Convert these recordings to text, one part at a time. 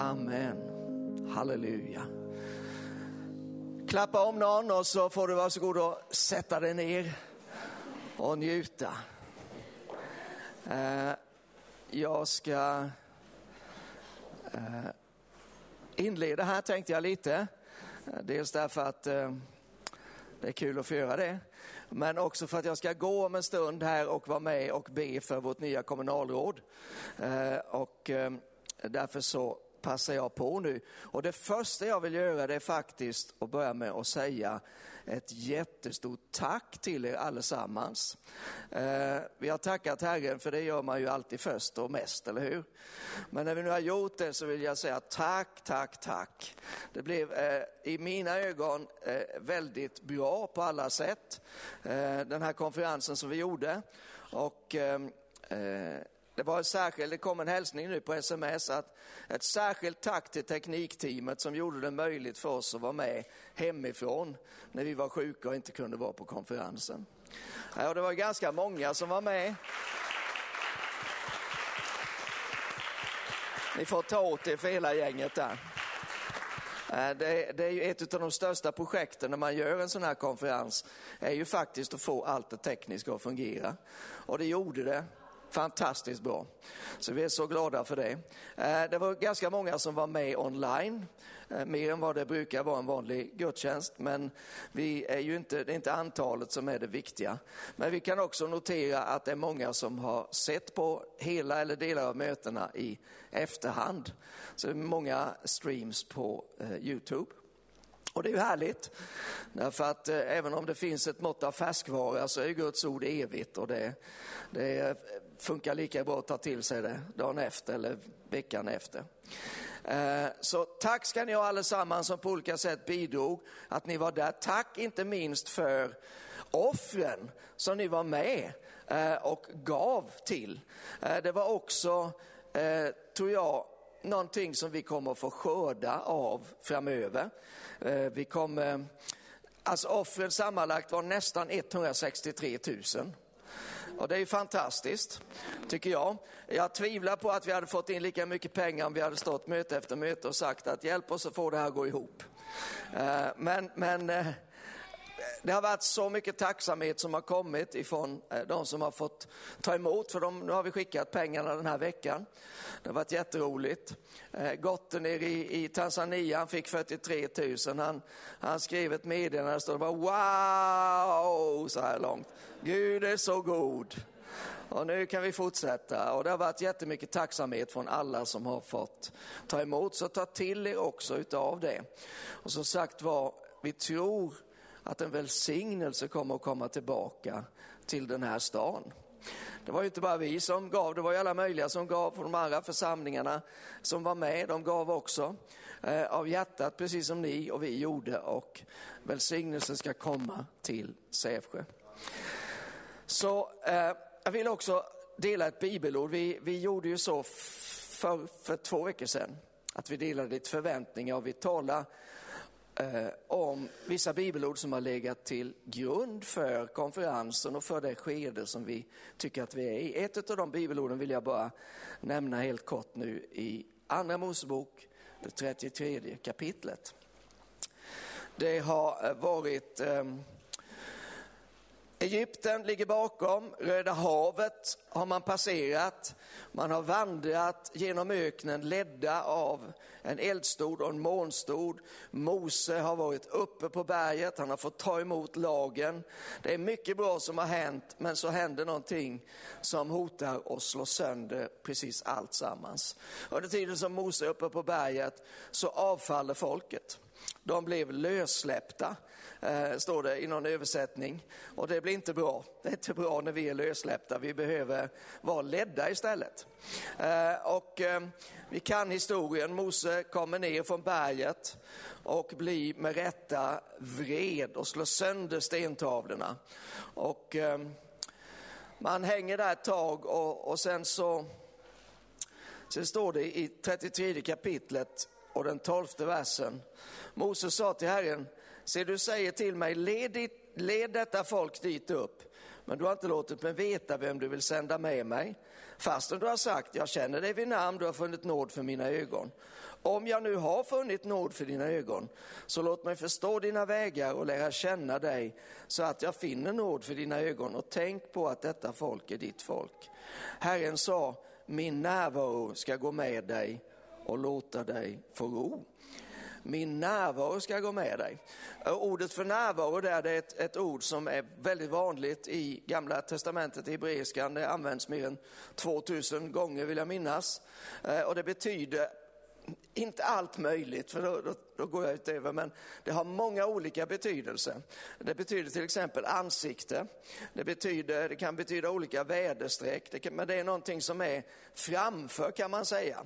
Amen. Halleluja. Klappa om någon och så får du varsågod och sätta dig ner och njuta. Eh, jag ska eh, inleda här tänkte jag lite. Eh, dels därför att det är kul att få göra det. Men också för att jag ska gå om en stund här och vara med och be för vårt nya kommunalråd. Och därför så passar jag på nu. Och det första jag vill göra det är faktiskt att börja med att säga ett jättestort tack till er allesammans. Eh, vi har tackat Herren för det gör man ju alltid först och mest, eller hur? Men när vi nu har gjort det så vill jag säga tack, tack, tack. Det blev eh, i mina ögon eh, väldigt bra på alla sätt, eh, den här konferensen som vi gjorde. Och ehm, eh, det var särskilt, det kom en hälsning nu på sms att ett särskilt tack till teknikteamet som gjorde det möjligt för oss att vara med hemifrån när vi var sjuka och inte kunde vara på konferensen. Ja, det var ganska många som var med. Ni får ta åt er för hela gänget där. Eh, det, det, är ju ett av de största projekten när man gör en sån här konferens, är ju faktiskt att få allt det tekniska att fungera. Och det gjorde det fantastiskt bra. Så vi är så glada för det. Eh, det var ganska många som var med online, eh, mer än vad det brukar vara en vanlig gudstjänst. Men vi är ju inte, det är inte antalet som är det viktiga. Men vi kan också notera att det är många som har sett på hela eller delar av mötena i efterhand. Så det är många streams på eh, Youtube. Och det är ju härligt, därför att även om det finns ett mått av färskvara så är Guds ord evigt och det, det funkar lika bra att ta till sig det dagen efter eller veckan efter. Eh, så tack ska ni ha allesammans som på olika sätt bidrog att ni var där. Tack inte minst för offren som ni var med eh, och gav till. Eh, det var också, tror jag, någonting som vi kommer att få skörda av framöver. Vi kommer, alltså offren sammanlagt var nästan 163 000. Och det är ju fantastiskt, tycker jag. Jag tvivlar på att vi hade fått in lika mycket pengar om vi hade stått möte efter möte och sagt att hjälp oss att få det här att gå ihop. Eh, men, men eh, det har varit så mycket tacksamhet som har kommit ifrån eh, de som har fått ta emot, för de, nu har vi skickat pengarna den här veckan. Det har varit jätteroligt. Eh, Gotte nere i, i Tanzania, han fick 43 000. Han, han skrev ett meddelande, det stod bara wow så här långt. Gud är så god. Och nu kan vi fortsätta och det har varit jättemycket tacksamhet från alla som har fått ta emot, så ta till er också utav det. Och som sagt var, vi tror att en välsignelse kommer att komma tillbaka till den här stan. Det var ju inte bara vi som gav, det var ju alla möjliga som gav från de andra församlingarna som var med, de gav också eh, av hjärtat precis som ni och vi gjorde och välsignelsen ska komma till Sävsjö. Så eh, jag vill också dela ett bibelord. Vi, vi gjorde ju så för, för två veckor sedan, att vi delade lite förväntningar och vi talade Eh, om vissa bibelord som har legat till grund för konferensen och för det skede som vi tycker att vi är i. Ett av de bibelorden vill jag bara nämna helt kort nu i Andra Mosebok, det 33 kapitlet. Det har eh, varit eh, Egypten ligger bakom, Röda havet har man passerat, man har vandrat genom öknen ledda av en eldstod och en molnstod. Mose har varit uppe på berget, han har fått ta emot lagen. Det är mycket bra som har hänt, men så händer någonting som hotar att slå sönder precis allt sammans. Under tiden som Mose är uppe på berget så avfaller folket. De blev lössläppta eh, står det i någon översättning. Och det blir inte bra. Det är inte bra när vi är lössläppta. Vi behöver vara ledda istället. Eh, och eh, vi kan historien. Mose kommer ner från berget och blir med rätta vred och slår sönder stentavlorna. Och eh, man hänger där ett tag och, och sen så Sen står det i 33 kapitlet och den tolfte versen. Moses sa till Herren, Se, du säger till mig, led, dit, led detta folk dit upp, men du har inte låtit mig veta vem du vill sända med mig. Fastän du har sagt, jag känner dig vid namn, du har funnit nåd för mina ögon. Om jag nu har funnit nåd för dina ögon, så låt mig förstå dina vägar och lära känna dig, så att jag finner nåd för dina ögon. Och tänk på att detta folk är ditt folk. Herren sa, min närvaro ska gå med dig och låta dig få ro. Min närvaro ska gå med dig. Ordet för närvaro där, det är ett, ett ord som är väldigt vanligt i Gamla Testamentet, i hebreiskan. Det används mer än 2000 gånger vill jag minnas. Eh, och det betyder inte allt möjligt, för då, då, då, går jag utöver, men det har många olika betydelser. Det betyder till exempel ansikte, det, betyder, det kan betyda olika väderstreck, det kan, men det är någonting som är framför kan man säga.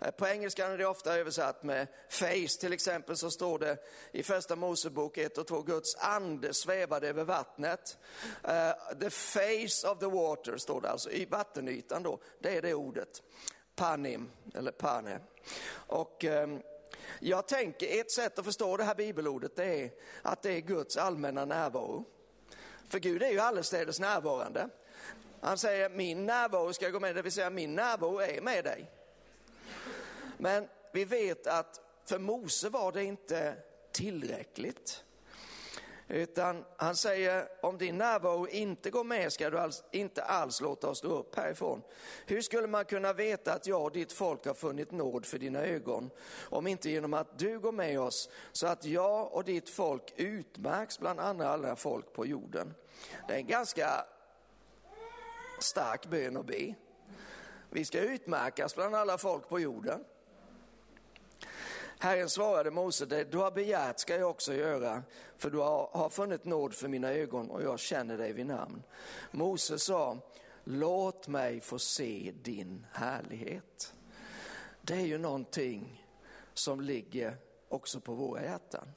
Eh, på engelska är det ofta översatt med face, till exempel så står det i första Mosebok 1 och 2, Guds ande svävade över vattnet. Uh, the face of the water står det alltså, i vattenytan då, det är det ordet. Panim, eller pane. Och eh, jag tänker, ett sätt att förstå det här bibelordet det är att det är Guds allmänna närvaro. För Gud är ju allestädes närvarande. Han säger min närvaro ska gå med, det vill säga min närvaro är med dig. Men vi vet att för Mose var det inte tillräckligt. Utan han säger, om din närvaro inte går med ska du alls, inte alls låta oss stå upp härifrån. Hur skulle man kunna veta att jag och ditt folk har funnit nåd för dina ögon? Om inte genom att du går med oss, så att jag och ditt folk utmärks bland andra alla folk på jorden. Det är en ganska stark bön att be. Vi ska utmärkas bland alla folk på jorden. Herren svarade Mose, det du har begärt ska jag också göra, för du har, har funnit nåd för mina ögon och jag känner dig vid namn. Mose sa, låt mig få se din härlighet. Det är ju någonting som ligger också på våra hjärtan.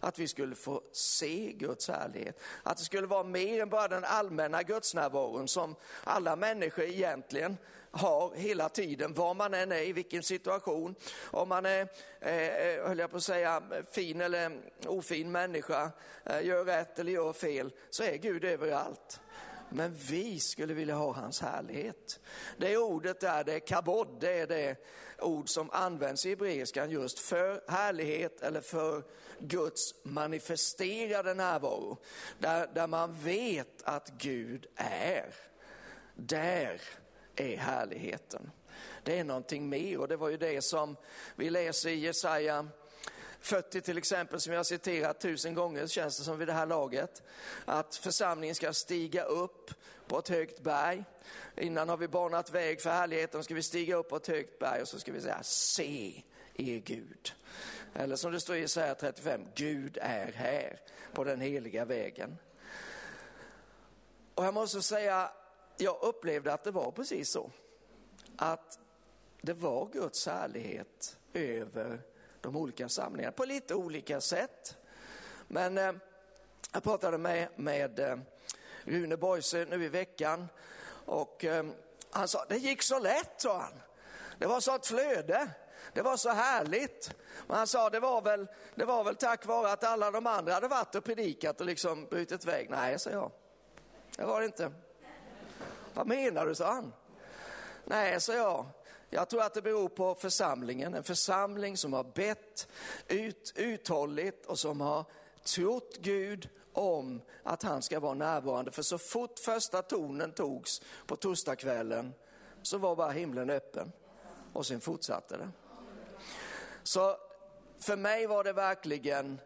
Att vi skulle få se Guds härlighet. Att det skulle vara mer än bara den allmänna gudsnärvaron som alla människor egentligen har hela tiden, var man än är, i vilken situation. Om man är, eh, eh, höll jag på att säga, fin eller ofin människa, eh, gör rätt eller gör fel, så är Gud överallt. Men vi skulle vilja ha hans härlighet. Det ordet där, det är kabod, det är det ord som används i hebreiskan just för härlighet eller för Guds manifesterade närvaro. Där, där man vet att Gud är. Där är härligheten. Det är någonting mer och det var ju det som vi läser i Jesaja 40 till exempel, som jag har citerat tusen gånger känns det som vid det här laget. Att församlingen ska stiga upp på ett högt berg. Innan har vi banat väg för härligheten, ska vi stiga upp på ett högt berg och så ska vi säga se er Gud. Eller som det står i Jesaja 35, Gud är här på den heliga vägen. Och jag måste säga, jag upplevde att det var precis så. Att det var Guds härlighet över de olika samlingarna på lite olika sätt. Men eh, jag pratade med, med eh, Rune Boise nu i veckan och eh, han sa, det gick så lätt sa han. Det var så ett flöde. Det var så härligt. Men han sa det var, väl, det var väl tack vare att alla de andra hade varit och predikat och liksom brutit väg. Nej, sa jag. Det var det inte. Vad menar du, sa han. Nej, sa jag. Jag tror att det beror på församlingen, en församling som har bett ut, uthålligt och som har trott Gud om att han ska vara närvarande. För så fort första tonen togs på torsdagskvällen så var bara himlen öppen och sen fortsatte det. Så för mig var det verkligen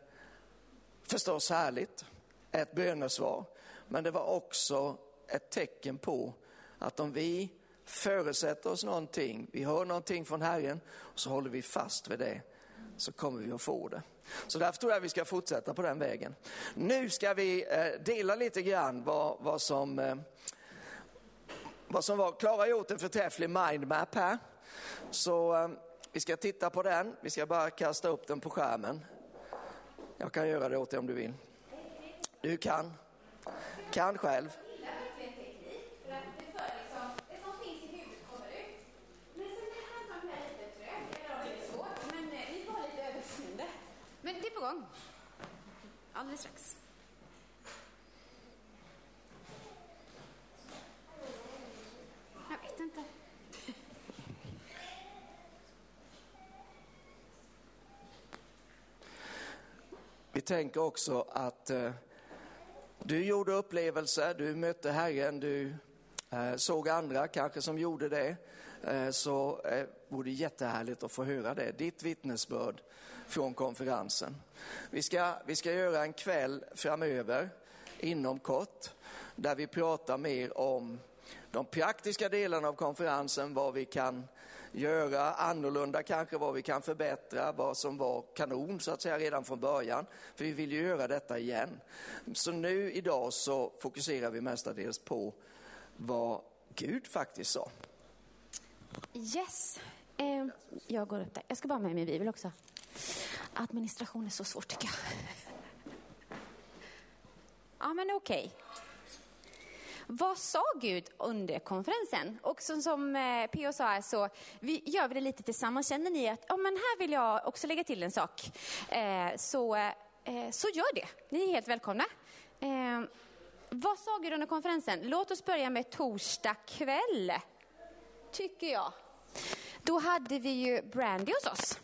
förstås härligt, ett bönesvar, men det var också ett tecken på att om vi förutsätter oss någonting, vi hör någonting från Herren och så håller vi fast vid det, så kommer vi att få det. Så därför tror jag vi ska fortsätta på den vägen. Nu ska vi eh, dela lite grann vad, vad som eh, vad som var. Klara har gjort en förträfflig mindmap här. Så eh, vi ska titta på den. Vi ska bara kasta upp den på skärmen. Jag kan göra det åt dig om du vill. Du kan. Kan själv. Johan alldeles strax. Jag vet inte. Vi tänker också att eh, du gjorde upplevelser, du mötte Herren, du eh, såg andra kanske som gjorde det. Eh, så eh, vore det jättehärligt att få höra det, ditt vittnesbörd från konferensen. Vi ska, vi ska göra en kväll framöver, inom kort, där vi pratar mer om de praktiska delarna av konferensen, vad vi kan göra annorlunda kanske, vad vi kan förbättra, vad som var kanon så att säga redan från början. För vi vill ju göra detta igen. Så nu idag så fokuserar vi mestadels på vad Gud faktiskt sa. Yes. Eh, jag går upp där. Jag ska bara med min bibel också. Administration är så svårt tycker jag. Ja men okej. Okay. Vad sa Gud under konferensen? Och som, som eh, P.O. sa så vi gör vi det lite tillsammans. Känner ni att ja, men här vill jag också lägga till en sak, eh, så, eh, så gör det. Ni är helt välkomna. Eh, vad sa Gud under konferensen? Låt oss börja med torsdag kväll, tycker jag. Då hade vi ju Brandy hos oss.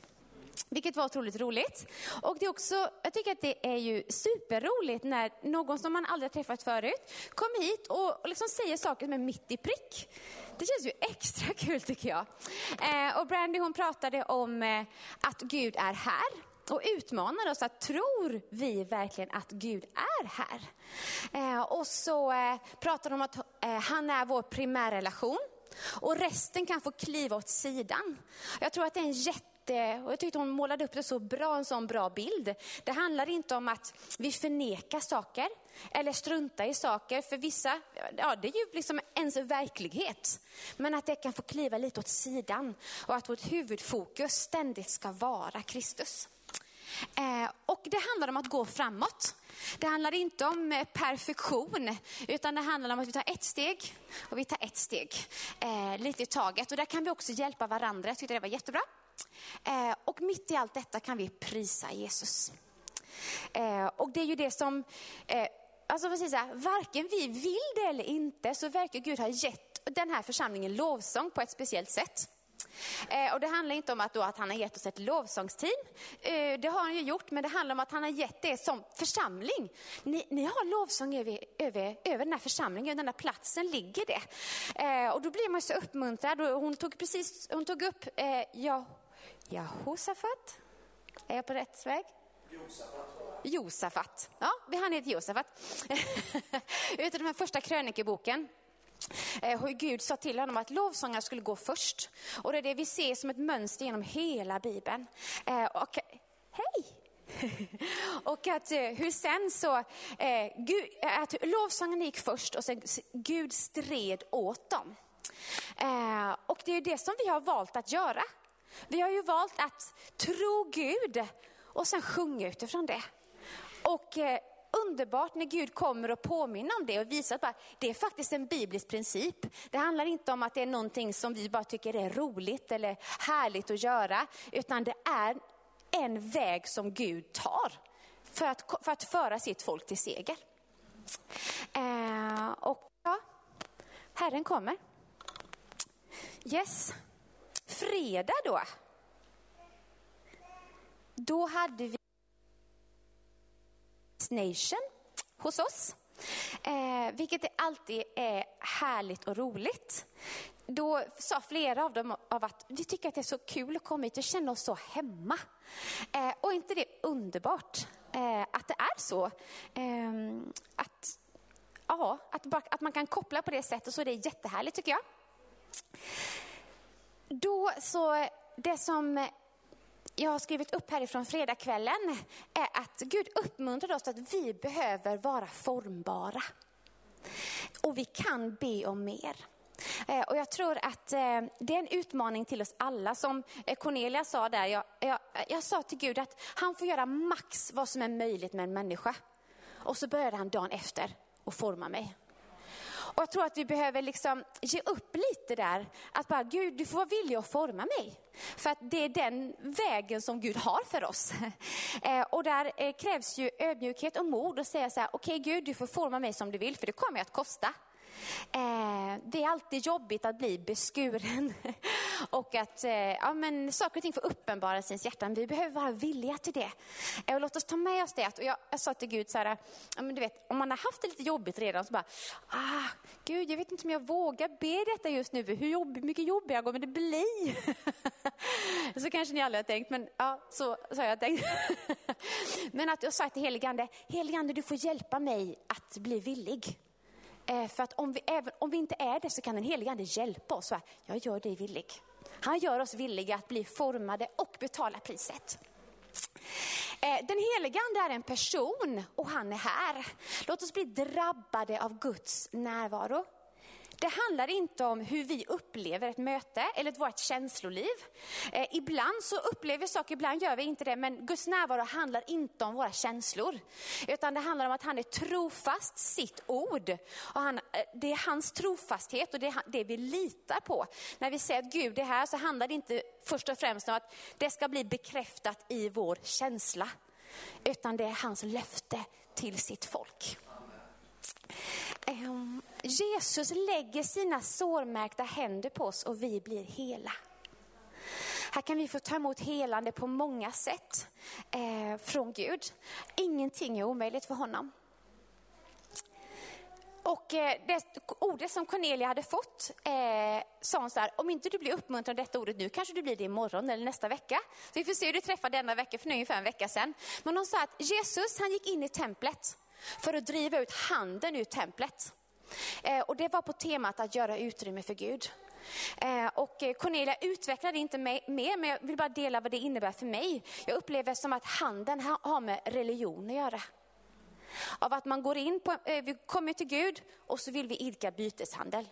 Vilket var otroligt roligt. Och det är också, jag tycker att det är ju superroligt när någon som man aldrig träffat förut kommer hit och, liksom säger saker som är mitt i prick. Det känns ju extra kul tycker jag. Eh, och Brandy hon pratade om eh, att Gud är här och utmanar oss att tror vi verkligen att Gud är här? Eh, och så eh, pratar de om att eh, han är vår primärrelation och resten kan få kliva åt sidan. Jag tror att det är en jätte Eh, och jag tyckte hon målade upp det så bra, en sån bra bild. Det handlar inte om att vi förnekar saker eller struntar i saker. För vissa, ja det är ju liksom ens verklighet. Men att det kan få kliva lite åt sidan och att vårt huvudfokus ständigt ska vara Kristus. Eh, och det handlar om att gå framåt. Det handlar inte om eh, perfektion, utan det handlar om att vi tar ett steg och vi tar ett steg, eh, lite i taget. Och där kan vi också hjälpa varandra. Jag tyckte det var jättebra. Eh, och mitt i allt detta kan vi prisa Jesus. Eh, och det är ju det som, eh, alltså precis så här, varken vi vill det eller inte så verkar Gud ha gett den här församlingen lovsång på ett speciellt sätt. Eh, och det handlar inte om att, då, att han har gett oss ett lovsångsteam. Eh, det har han ju gjort, men det handlar om att han har gett det som församling. Ni, ni har lovsång över, över, över den här församlingen, den här platsen ligger det. Eh, och då blir man så uppmuntrad. hon tog precis, hon tog upp eh, ja, Jehosafat. Är jag på rätt väg? Josafat. Josafat. Ja, han heter Josafat. Utav den här första krönikeboken. Eh, hur Gud sa till honom att lovsångar skulle gå först. Och det är det vi ser som ett mönster genom hela Bibeln. Eh, och, hej! och att eh, hur sen så, Gud, att lovsången gick först och sen Gud stred åt dem. Och det är det som vi har valt att göra. Vi har ju valt att tro Gud och sen sjunga utifrån det. Och eh, underbart när Gud kommer och påminner om det och visar att det är faktiskt en biblisk princip. Det handlar inte om att det är någonting som vi bara tycker är roligt eller härligt att göra, utan det är en väg som Gud tar för att, för att föra sitt folk till seger. Eh, och ja, Herren kommer. Yes. Fredag då. Då hade vi Nation hos oss. Eh, vilket alltid är härligt och roligt. Då sa flera av dem av att vi tycker att det är så kul att komma hit och känna oss så hemma. Eh, och inte det underbart eh, att det är så? Eh, att, ja, att, att man kan koppla på det sättet så det är jättehärligt tycker jag. Då så, det som jag har skrivit upp härifrån fredagskvällen är att Gud uppmuntrar oss att vi behöver vara formbara. Och vi kan be om mer. Eh, och jag tror att eh, det är en utmaning till oss alla. Som eh, Cornelia sa där, jag, jag, jag sa till Gud att han får göra max vad som är möjligt med en människa. Och så började han dagen efter och forma mig. Och jag tror att vi behöver liksom ge upp lite där. Att bara, Gud du får vara villig att forma mig. För att det är den vägen som Gud har för oss. Eh, och där eh, krävs ju ödmjukhet och mod att säga så här, okej okay, Gud du får forma mig som du vill för det kommer att kosta. Eh, det är alltid jobbigt att bli beskuren och att eh, ja, men saker och ting får uppenbara sin hjärtan. Vi behöver vara villiga till det. Eh, och låt oss ta med oss det. Och jag, jag sa till Gud, så här, ja, men du vet, om man har haft det lite jobbigt redan så bara, ah, Gud jag vet inte om jag vågar be detta just nu. Hur jobb, mycket jobbigare kommer det bli? så kanske ni aldrig har tänkt, men ja, så, så har jag tänkt. men att jag sa till heligande, heligande du får hjälpa mig att bli villig. Eh, för att om vi, även, om vi inte är det så kan den helige ande hjälpa oss. Jag gör dig villig. Han gör oss villiga att bli formade och betala priset. Eh, den helige ande är en person och han är här. Låt oss bli drabbade av Guds närvaro. Det handlar inte om hur vi upplever ett möte eller vårt känsloliv. Eh, ibland så upplever vi saker, ibland gör vi inte det. Men Guds närvaro handlar inte om våra känslor. Utan det handlar om att han är trofast sitt ord. Och han, eh, det är hans trofasthet och det är det vi litar på. När vi säger att Gud är här så handlar det inte först och främst om att det ska bli bekräftat i vår känsla. Utan det är hans löfte till sitt folk. Ehm, Jesus lägger sina sårmärkta händer på oss och vi blir hela. Här kan vi få ta emot helande på många sätt eh, från Gud. Ingenting är omöjligt för honom. Och eh, det ordet som Cornelia hade fått eh, sa hon så här, om inte du blir uppmuntrad av detta ordet nu kanske du blir det imorgon eller nästa vecka. Så vi får se hur du träffar denna vecka, för nu är ungefär en vecka sedan. Men hon sa att Jesus han gick in i templet för att driva ut handen ur templet. Eh, och det var på temat att göra utrymme för Gud. Eh, och eh, Cornelia utvecklade inte mer, men jag vill bara dela vad det innebär för mig. Jag upplever som att handen har med religion att göra. Av att man går in på, eh, vi kommer till Gud och så vill vi idka byteshandel.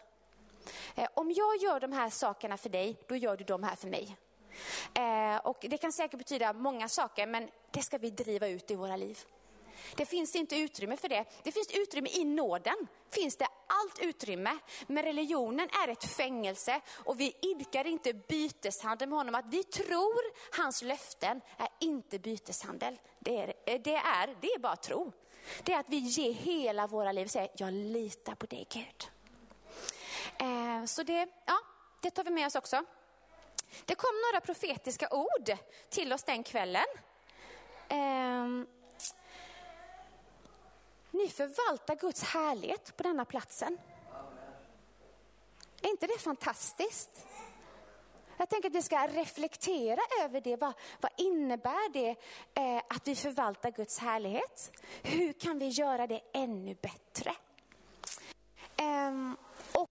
Eh, om jag gör de här sakerna för dig, då gör du de här för mig. Eh, och det kan säkert betyda många saker, men det ska vi driva ut i våra liv. Det finns inte utrymme för det. Det finns utrymme i nåden. Finns det allt utrymme. Men religionen är ett fängelse och vi idkar inte byteshandel med honom. Att vi tror hans löften är inte byteshandel. Det är, det är, det är bara tro. Det är att vi ger hela våra liv och säger, jag litar på dig Gud. Eh, så det, ja, det tar vi med oss också. Det kom några profetiska ord till oss den kvällen. Eh, ni förvaltar Guds härlighet på denna platsen. Är inte det fantastiskt? Jag tänker att vi ska reflektera över det. Vad, vad innebär det eh, att vi förvaltar Guds härlighet? Hur kan vi göra det ännu bättre? Ehm, och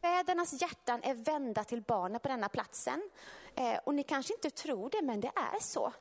Fädernas hjärtan är vända till barnen på denna platsen. Eh, och ni kanske inte tror det, men det är så.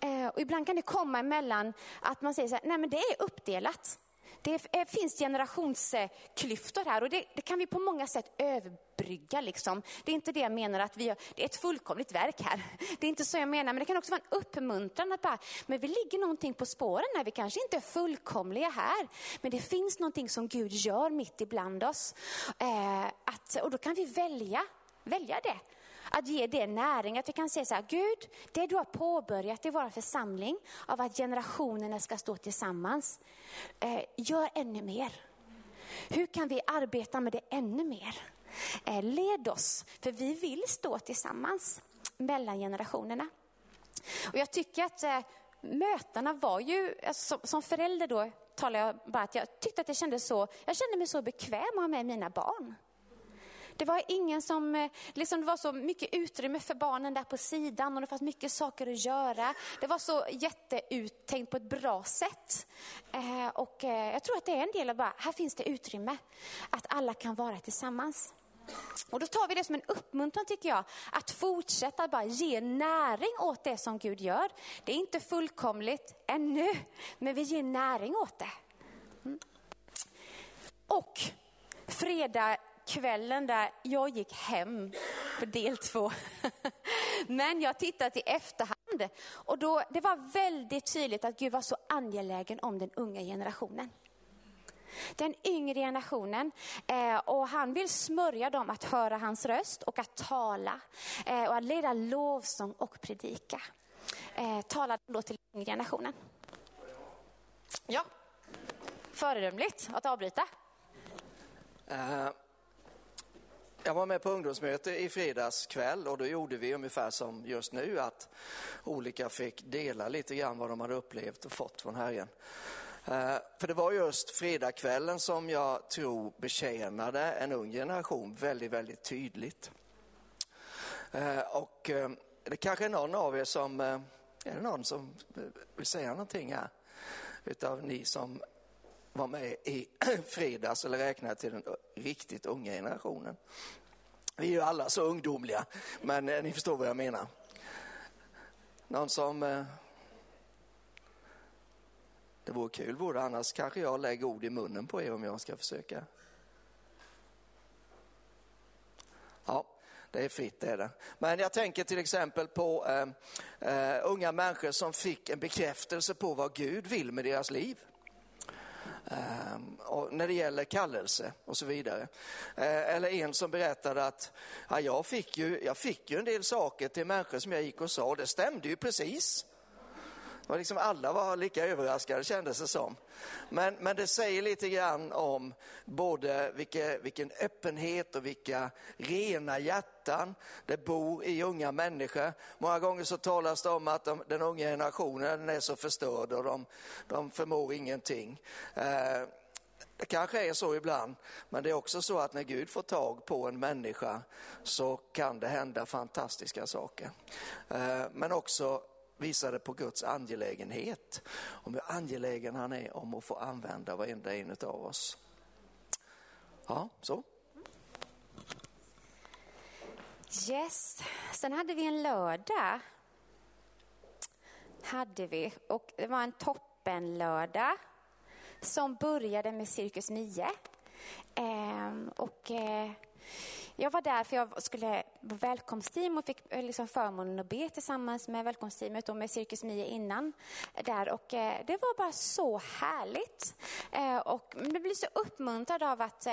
Eh, och ibland kan det komma emellan att man säger så här, nej men det är uppdelat. Det eh, finns generationsklyftor här och det, det, kan vi på många sätt överbrygga. Liksom. Det är inte det jag menar att vi har, det är ett fullkomligt verk här. Det är inte så jag menar, men det kan också vara en uppmuntran att bara, men vi ligger någonting på spåren här, vi kanske inte är fullkomliga här, men det finns någonting som Gud gör mitt ibland oss. Eh, att, och då kan vi välja, välja det att ge det näring. Att vi kan säga så här, Gud, det du har påbörjat i vår församling av att generationerna ska stå tillsammans, eh, gör ännu mer. Hur kan vi arbeta med det ännu mer? Eh, led oss, för vi vill stå tillsammans mellan generationerna. Och jag tycker att eh, mötena var ju, alltså, som, som förälder då talar jag bara att jag tyckte att det kändes så, jag kände mig så bekväm att ha med mina barn. Det var ingen som, eh, liksom det var så mycket utrymme för barnen där på sidan och det fanns mycket saker att göra. Det var så jätteuttänkt på ett bra sätt. Eh, och eh, jag tror att det är en del av bara, här finns det utrymme. Att alla kan vara tillsammans. Och då tar vi det som en uppmuntran tycker jag, att fortsätta bara ge näring åt det som Gud gör. Det är inte fullkomligt ännu, men vi ger näring åt det. Mm. Och fredag kvällen där jag gick hem för del två. Men jag tittat i efterhand och då, det var väldigt tydligt att Gud var så angelägen om den unga generationen. Den yngre generationen eh, och han vill smörja dem att höra hans röst och att tala eh, och att leda lovsång och predika. Eh, tala då till den yngre generationen. Ja. Föredömligt att avbryta. Uh jag var med på ungdomsmöte i fredags kväll och då gjorde vi ungefär som just nu att olika fick dela lite grann vad de hade upplevt och fått från Herren. Eh, för det var just fredagskvällen som jag tror betjänade en ung generation väldigt, väldigt tydligt. Eh, och eh, det kanske är någon av er som, är det någon som vill säga någonting här? Utav ni som var med i fredags eller räknade till den riktigt unga generationen. Vi är ju alla så ungdomliga, men eh, ni förstår vad jag menar. Någon som eh, det vore kul vore annars kanske jag lägger ord i munnen på er om jag ska försöka. Ja, det är fritt det är det. Men jag tänker till exempel på eh, eh, unga människor som fick en bekräftelse på vad Gud vill med deras liv. Ehm, när det gäller kallelse och så vidare. Eh, eller en som berättade att ja, jag, fick ju, jag fick ju en del saker till människor som jag gick och sa och det stämde ju precis. Och liksom alla var lika överraskade kändes det som. Men, men det säger lite grann om både vilka, vilken öppenhet och vilka rena hjärtan det bor i unga människor. Många gånger så talas det om att de, den unga generationen den är så förstörd och de, de förmår ingenting. Eh, det kanske är så ibland, men det är också så att när Gud får tag på en människa så kan det hända fantastiska saker. Eh, men också visade på Guds angelägenhet, om hur angelägen han är om att få använda varenda en av oss. Ja, så. Yes, sen hade vi en lördag. Hade vi, och det var en toppenlördag som började med Cirkus 9. Eh, och eh, jag var där för jag skulle vara välkomstteam och fick eh, liksom förmånen att be tillsammans med välkomstteamet och med Cirkus Mie innan. Eh, där. Och eh, det var bara så härligt. Och jag blev så uppmuntrad av att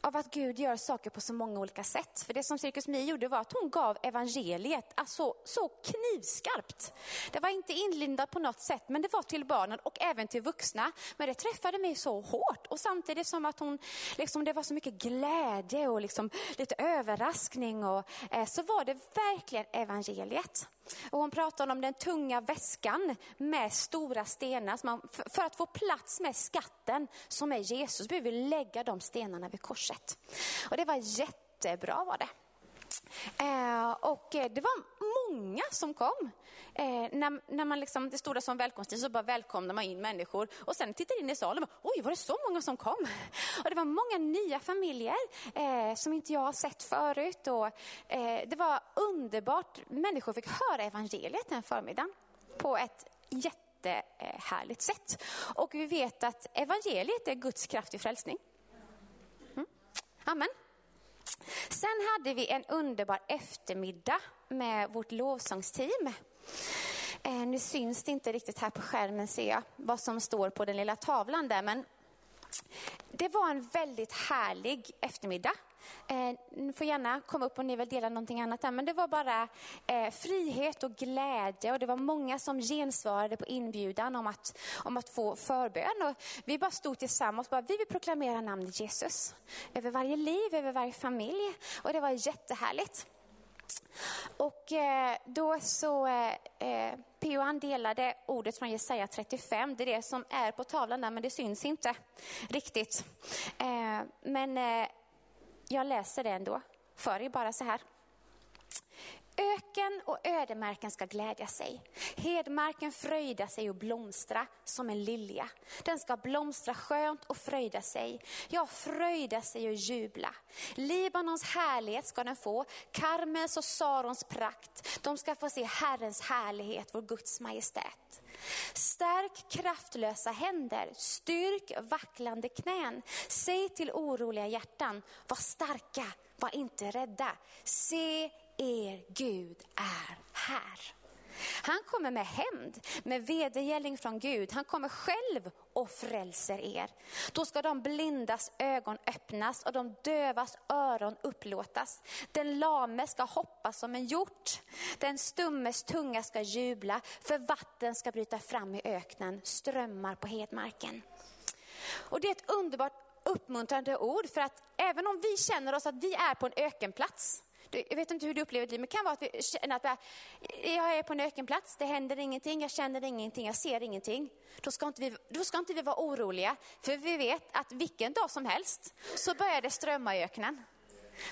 av att Gud gör saker på så många olika sätt. För det som Cirkus Mi gjorde var att hon gav evangeliet alltså, så knivskarpt. Det var inte inlindat på något sätt, men det var till barnen och även till vuxna. Men det träffade mig så hårt och samtidigt som att hon, liksom, det var så mycket glädje och liksom, lite överraskning och, eh, så var det verkligen evangeliet. Och hon pratade om den tunga väskan med stora stenar. Man, för att få plats med skatten som är Jesus behöver vi lägga de stenarna vid korset. Och det var jättebra var det. Eh, och eh, det var många som kom. Eh, när, när man liksom, det stod där som välkomsttid så bara välkomnade man in människor. Och sen tittade in i salen och bara, oj var det så många som kom? Och det var många nya familjer eh, som inte jag har sett förut. Och, eh, det var underbart. Människor fick höra evangeliet den förmiddagen på ett jättehärligt sätt. Och vi vet att evangeliet är Guds kraft i frälsning. Amen. Sen hade vi en underbar eftermiddag med vårt lovsångsteam. Eh, nu syns det inte riktigt här på skärmen ser jag vad som står på den lilla tavlan där, men det var en väldigt härlig eftermiddag. Eh, ni får gärna komma upp om ni vill dela någonting annat där, men det var bara eh, frihet och glädje och det var många som gensvarade på inbjudan om att, om att få förbön. Och vi bara stod tillsammans och bara, vi vill proklamera namnet Jesus över varje liv, över varje familj och det var jättehärligt. Och eh, då så, eh, eh P.O. han delade ordet från Jesaja 35, det är det som är på tavlan där men det syns inte riktigt. Eh, men eh, jag läser det ändå för er bara så här. Öken och ödemarken ska glädja sig. Hedmarken fröjda sig och blomstra som en lilja. Den ska blomstra skönt och fröjda sig. Ja, fröjda sig och jubla. Libanons härlighet ska den få, Karmels och Sarons prakt. De ska få se Herrens härlighet, vår Guds majestät. Stärk kraftlösa händer, styrk vacklande knän. Säg till oroliga hjärtan, var starka, var inte rädda. Se er Gud är här. Han kommer med hämnd, med vedergällning från Gud. Han kommer själv och frälser er. Då ska de blindas ögon öppnas och de dövas öron upplåtas. Den lame ska hoppa som en hjort. Den stummes tunga ska jubla, för vatten ska bryta fram i öknen, strömmar på hedmarken. Och det är ett underbart uppmuntrande ord för att även om vi känner oss att vi är på en ökenplats, jag vet inte hur du upplever det, men det kan vara att vi känner att jag är på en ökenplats, det händer ingenting, jag känner ingenting, jag ser ingenting. Då ska, inte vi, då ska inte vi vara oroliga, för vi vet att vilken dag som helst så börjar det strömma i öknen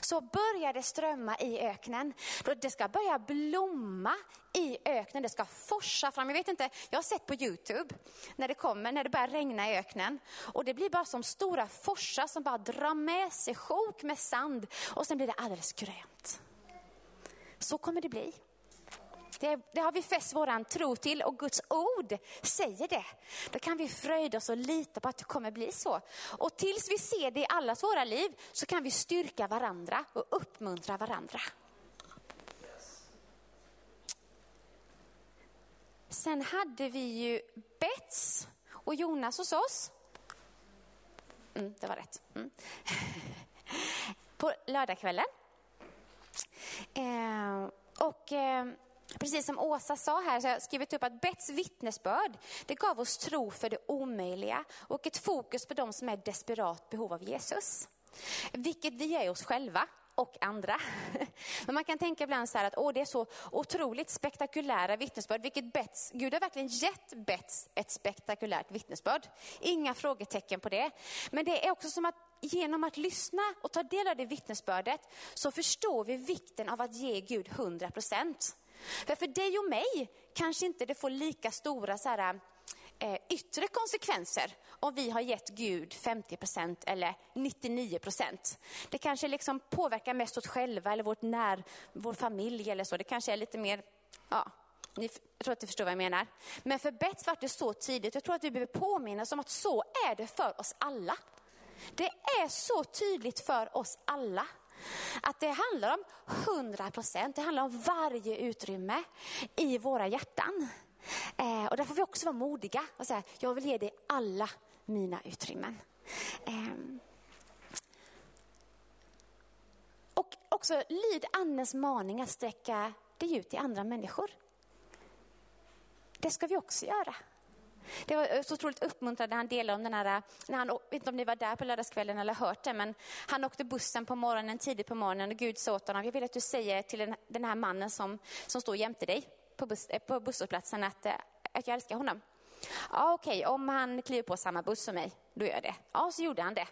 så börjar det strömma i öknen. Det ska börja blomma i öknen, det ska forsa fram. Jag vet inte, jag har sett på Youtube när det kommer, när det börjar regna i öknen. Och det blir bara som stora forsar som bara drar med sig sjok med sand och sen blir det alldeles grönt. Så kommer det bli. Det, det, har vi fäst våran tro till och Guds ord säger det. Då kan vi fröjda oss och lita på att det kommer bli så. Och tills vi ser det i allas våra liv så kan vi styrka varandra och uppmuntra varandra. Sen hade vi ju Bets och Jonas hos oss. Mm, det var rätt. Mm. På lördagskvällen. Eh, och eh, Precis som Åsa sa här, så har jag skrivit upp att Bets vittnesbörd, det gav oss tro för det omöjliga och ett fokus på de som är i desperat behov av Jesus. Vilket vi är oss själva och andra. Men man kan tänka ibland så här att åh, det är så otroligt spektakulära vittnesbörd. Vilket Bets, Gud har verkligen gett Bets ett spektakulärt vittnesbörd. Inga frågetecken på det. Men det är också som att genom att lyssna och ta del av det vittnesbördet så förstår vi vikten av att ge Gud 100 procent. För, för dig och mig kanske inte det får lika stora så här, eh, yttre konsekvenser om vi har gett Gud 50 procent eller 99 procent. Det kanske liksom påverkar mest oss själva eller vårt när, vår familj eller så. Det kanske är lite mer, ja, ni, jag tror att ni förstår vad jag menar. Men för Bets var det så tidigt. Jag tror att vi behöver påminnas om att så är det för oss alla. Det är så tydligt för oss alla. Att det handlar om 100 procent, det handlar om varje utrymme i våra hjärtan. Eh, och där får vi också vara modiga och säga, jag vill ge dig alla mina utrymmen. Eh, och också lyd Andens maning att sträcka dig ut till andra människor. Det ska vi också göra. Det var eh, så otroligt uppmuntrande, han delade om den här, eh, när han, jag vet inte om ni var där på lördagskvällen eller hört det, men han åkte bussen på morgonen, tidigt på morgonen och Gud sa åt honom, jag vill att du säger till den, här mannen som, som står jämte dig på, bus, eh, på busshållplatsen att, att jag älskar honom. Ja, okej, okay. om han kliver på samma buss som mig, då gör jag det. Ja, så gjorde han det.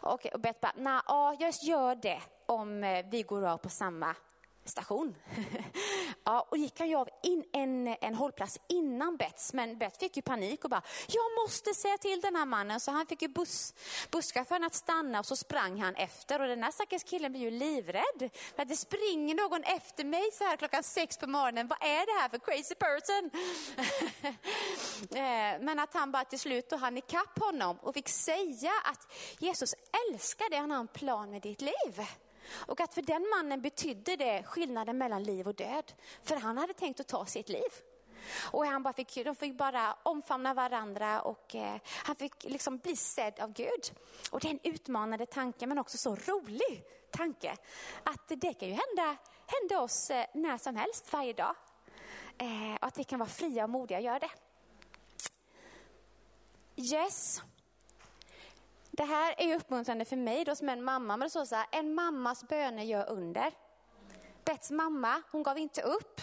Och, och Bett bara, nej, ja, jag gör det om vi går av på samma station. ja, och gick han ju av in, en, en hållplats innan Bets, men Bet fick ju panik och bara, jag måste säga till den här mannen. Så han fick ju buss, busschauffören att stanna och så sprang han efter. Och den här stackars killen blir ju livrädd. För att det springer någon efter mig så här klockan sex på morgonen. Vad är det här för crazy person? Eh, men att han bara till slut och han ikapp honom och fick säga att Jesus älskar dig, han har en plan med ditt liv. Och att för den mannen betydde det skillnaden mellan liv och död. För han hade tänkt att ta sitt liv. Och han bara fick, de fick bara omfamna varandra och eh, han fick liksom bli sedd av Gud. Och det är en utmanande tanke men också så rolig tanke. Att det kan ju hända, hända oss eh, när som helst, varje dag. Eh, och att vi kan vara fria och modiga och göra det. Yes. Det här är uppmuntrande för mig då som en mamma, men det står så här, en mammas böner gör under. Bets mamma, hon gav inte upp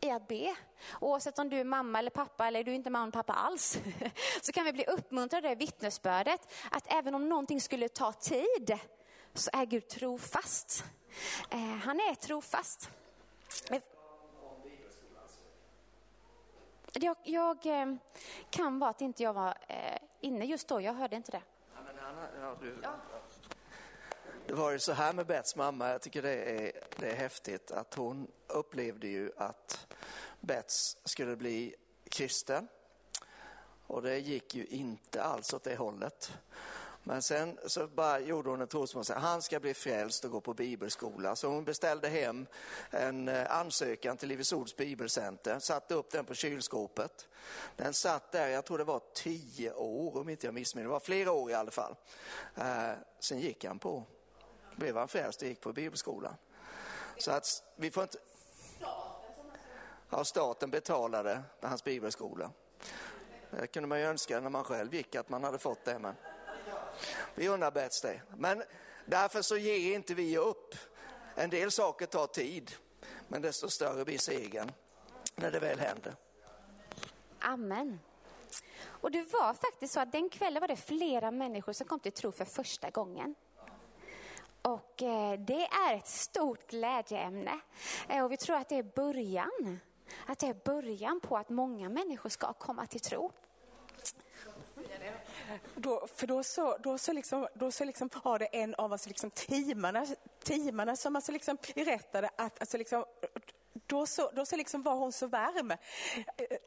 i att be. Oavsett om du är mamma eller pappa eller du är inte mamma och pappa alls, så kan vi bli uppmuntrade av vittnesbördet att även om någonting skulle ta tid så är Gud trofast. Eh, han är trofast. Eh, jag, jag eh, kan vara att inte jag var eh, inne just då, jag hörde inte det. Ja, du, ja. Det var ju så här med Bets mamma, jag tycker det är, det är häftigt att hon upplevde ju att Bets skulle bli kristen. Och det gick ju inte alls åt det hållet. Men sen så bara gjorde hon en trosmål, han ska bli frälst och gå på bibelskola. Så hon beställde hem en eh, ansökan till Livets Ords bibelcenter, satte upp den på kylskåpet. Den satt där, jag tror det var tio år om inte jag missminner det var flera år i alla fall. Eh, sen gick han på, blev han frälst och gick på bibelskolan. Så att vi får inte... Ja, staten betalade hans bibelskola. Det kunde man ju önska när man själv gick att man hade fått det. Men vi unnar det. Men därför så ger inte vi upp. En del saker tar tid, men desto större blir segern när det väl händer. Amen. Och det var faktiskt så att den kvällen var det flera människor som kom till tro för första gången. Och eh, det är ett stort glädjeämne. Eh, och vi tror att det är början. Att det är början på att många människor ska komma till tro. Då, för då så, då så, liksom, då så liksom var det en av alltså liksom teamarna, teamarna som alltså liksom berättade att alltså liksom, då så, då så liksom var hon så varm.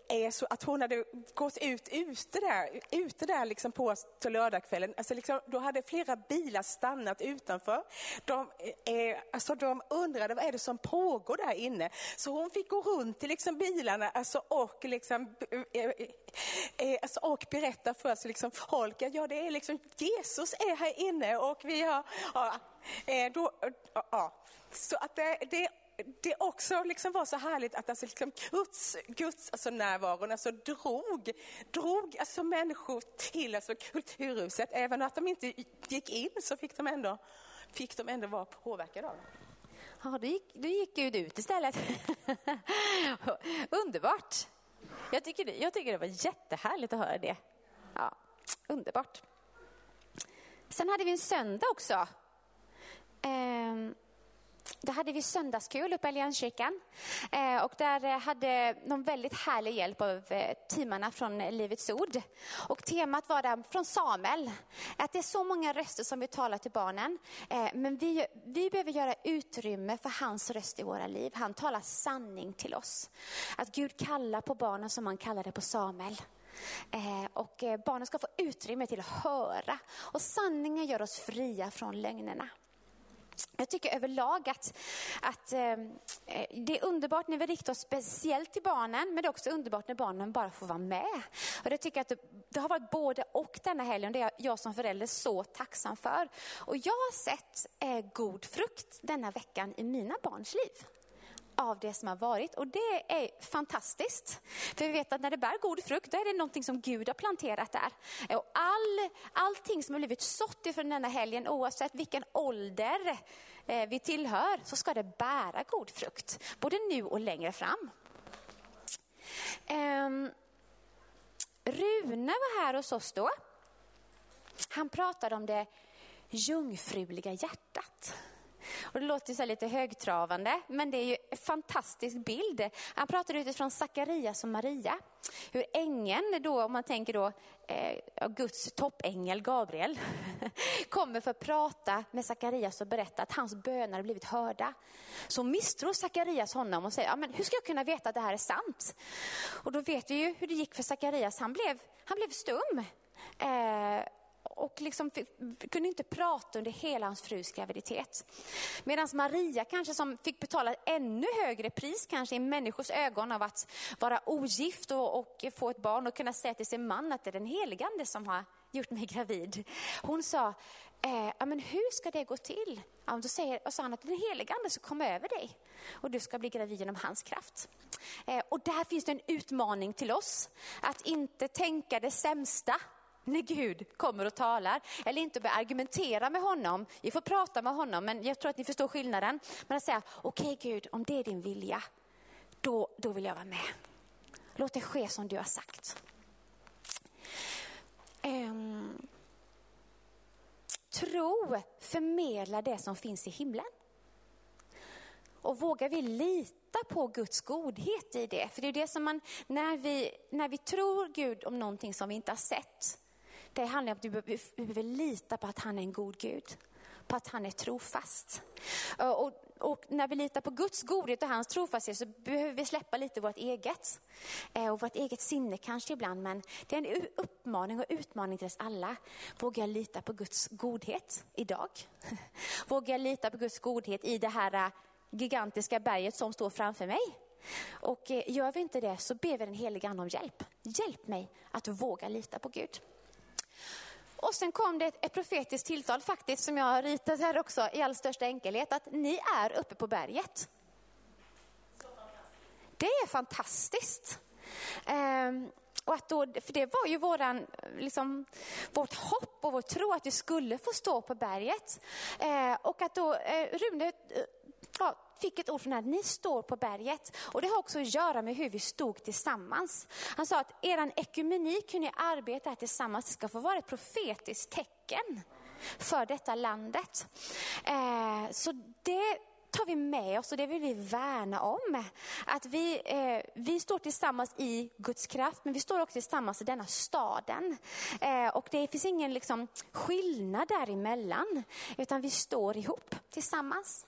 Är så att hon hade gått ut ute där, ute där liksom på lördagskvällen. Alltså liksom, då hade flera bilar stannat utanför. De, eh, eh, alltså de undrade vad är det som pågår där inne. Så hon fick gå runt till liksom bilarna alltså, och, liksom, eh, eh, alltså, och berätta för alltså, liksom, folk att ja, det är liksom, Jesus är här inne och vi har... Ja, då, ja. Så att det, det det också liksom var så härligt att alltså liksom Guds, Guds alltså närvaron alltså drog, drog alltså människor till alltså kulturhuset. Även om de inte gick in så fick de ändå, fick de ändå vara påverkade av det. Ja, då gick, då gick Gud ut istället. Underbart. Jag tycker, det, jag tycker det var jättehärligt att höra det. Ja, underbart. Sen hade vi en söndag också. Ehm, då hade vi söndagskul uppe i Allianskyrkan. Eh, och där eh, hade de väldigt härlig hjälp av eh, teamarna från Livets Ord. Och temat var där från Samuel, att det är så många röster som vi talar till barnen. Eh, men vi, vi behöver göra utrymme för hans röst i våra liv. Han talar sanning till oss. Att Gud kallar på barnen som han kallade på Samuel. Eh, och barnen ska få utrymme till att höra. Och sanningen gör oss fria från lögnerna. Jag tycker överlag att, att eh, eh, det är underbart när vi riktar oss speciellt till barnen, men det är också underbart när barnen bara får vara med. Och det tycker jag att det, det har varit både och denna helgen, och det är jag som förälder så tacksam för. Och jag har sett eh, god frukt denna veckan i mina barns liv av det som har varit. Och det är fantastiskt. För vi vet att när det bär god frukt, då är det någonting som Gud har planterat där. Och all, allting som har blivit sått ifrån denna helgen, oavsett vilken ålder eh, vi tillhör, så ska det bära god frukt. Både nu och längre fram. Um, Rune var här hos oss då. Han pratade om det jungfruliga hjärtat. Och det låter så lite högtravande, men det är ju en fantastisk bild. Han pratar utifrån Sakarias och Maria. Hur ängeln då, om man tänker då, eh, Guds toppängel Gabriel, kommer för att prata med Sakarias och berätta att hans böner har blivit hörda. Så misstror Sakarias honom och säger, ja, men hur ska jag kunna veta att det här är sant? Och då vet vi ju hur det gick för Sakarias, han blev, han blev stum. Eh, och liksom kunde inte prata under hela hans frus graviditet. Medan Maria kanske som fick betala ännu högre pris kanske i människors ögon av att vara ogift och, och få ett barn och kunna säga till sin man att det är den heligande som har gjort mig gravid. Hon sa, eh, men hur ska det gå till? Ja, då säger, och sa han att den heligande ska komma över dig och du ska bli gravid genom hans kraft. Eh, och där finns det en utmaning till oss, att inte tänka det sämsta när Gud kommer och talar. Eller inte börja argumentera med honom. Vi får prata med honom, men jag tror att ni förstår skillnaden. Men att säga, okej okay, Gud, om det är din vilja, då, då vill jag vara med. Låt det ske som du har sagt. Um, tro förmedlar det som finns i himlen. Och vågar vi lita på Guds godhet i det? För det är det som man, när vi, när vi tror Gud om någonting som vi inte har sett, det handlar om att vi behöver, lita på att han är en god Gud. På att han är trofast. Och, och när vi litar på Guds godhet och hans trofasthet så behöver vi släppa lite vårt eget. Eh, och vårt eget sinne kanske ibland, men det är en uppmaning och utmaning till oss alla. Vågar jag lita på Guds godhet idag? Vågar jag lita på Guds godhet i det här eh, gigantiska berget som står framför mig? Och eh, gör vi inte det så ber vi den helige Ande om hjälp. Hjälp mig att våga lita på Gud. Och sen kom det ett, profetiskt tilltal faktiskt som jag har ritat här också i all största enkelhet att ni är uppe på berget. Det är fantastiskt. Ehm, och att då, för det var ju våran, liksom, vårt hopp och vår tro att vi skulle få stå på berget. Ehm, och att då eh, Rune ja, fick ett ord från att ni står på berget. Och det har också att göra med hur vi stod tillsammans. Han sa att er ekumenik, hur ni arbetar tillsammans, det ska få vara ett profetiskt tecken för detta landet. Eh, så det tar vi med oss och det vill vi värna om. Att vi, eh, vi står tillsammans i Guds kraft, men vi står också tillsammans i denna staden. Eh, och det finns ingen liksom, skillnad däremellan, utan vi står ihop tillsammans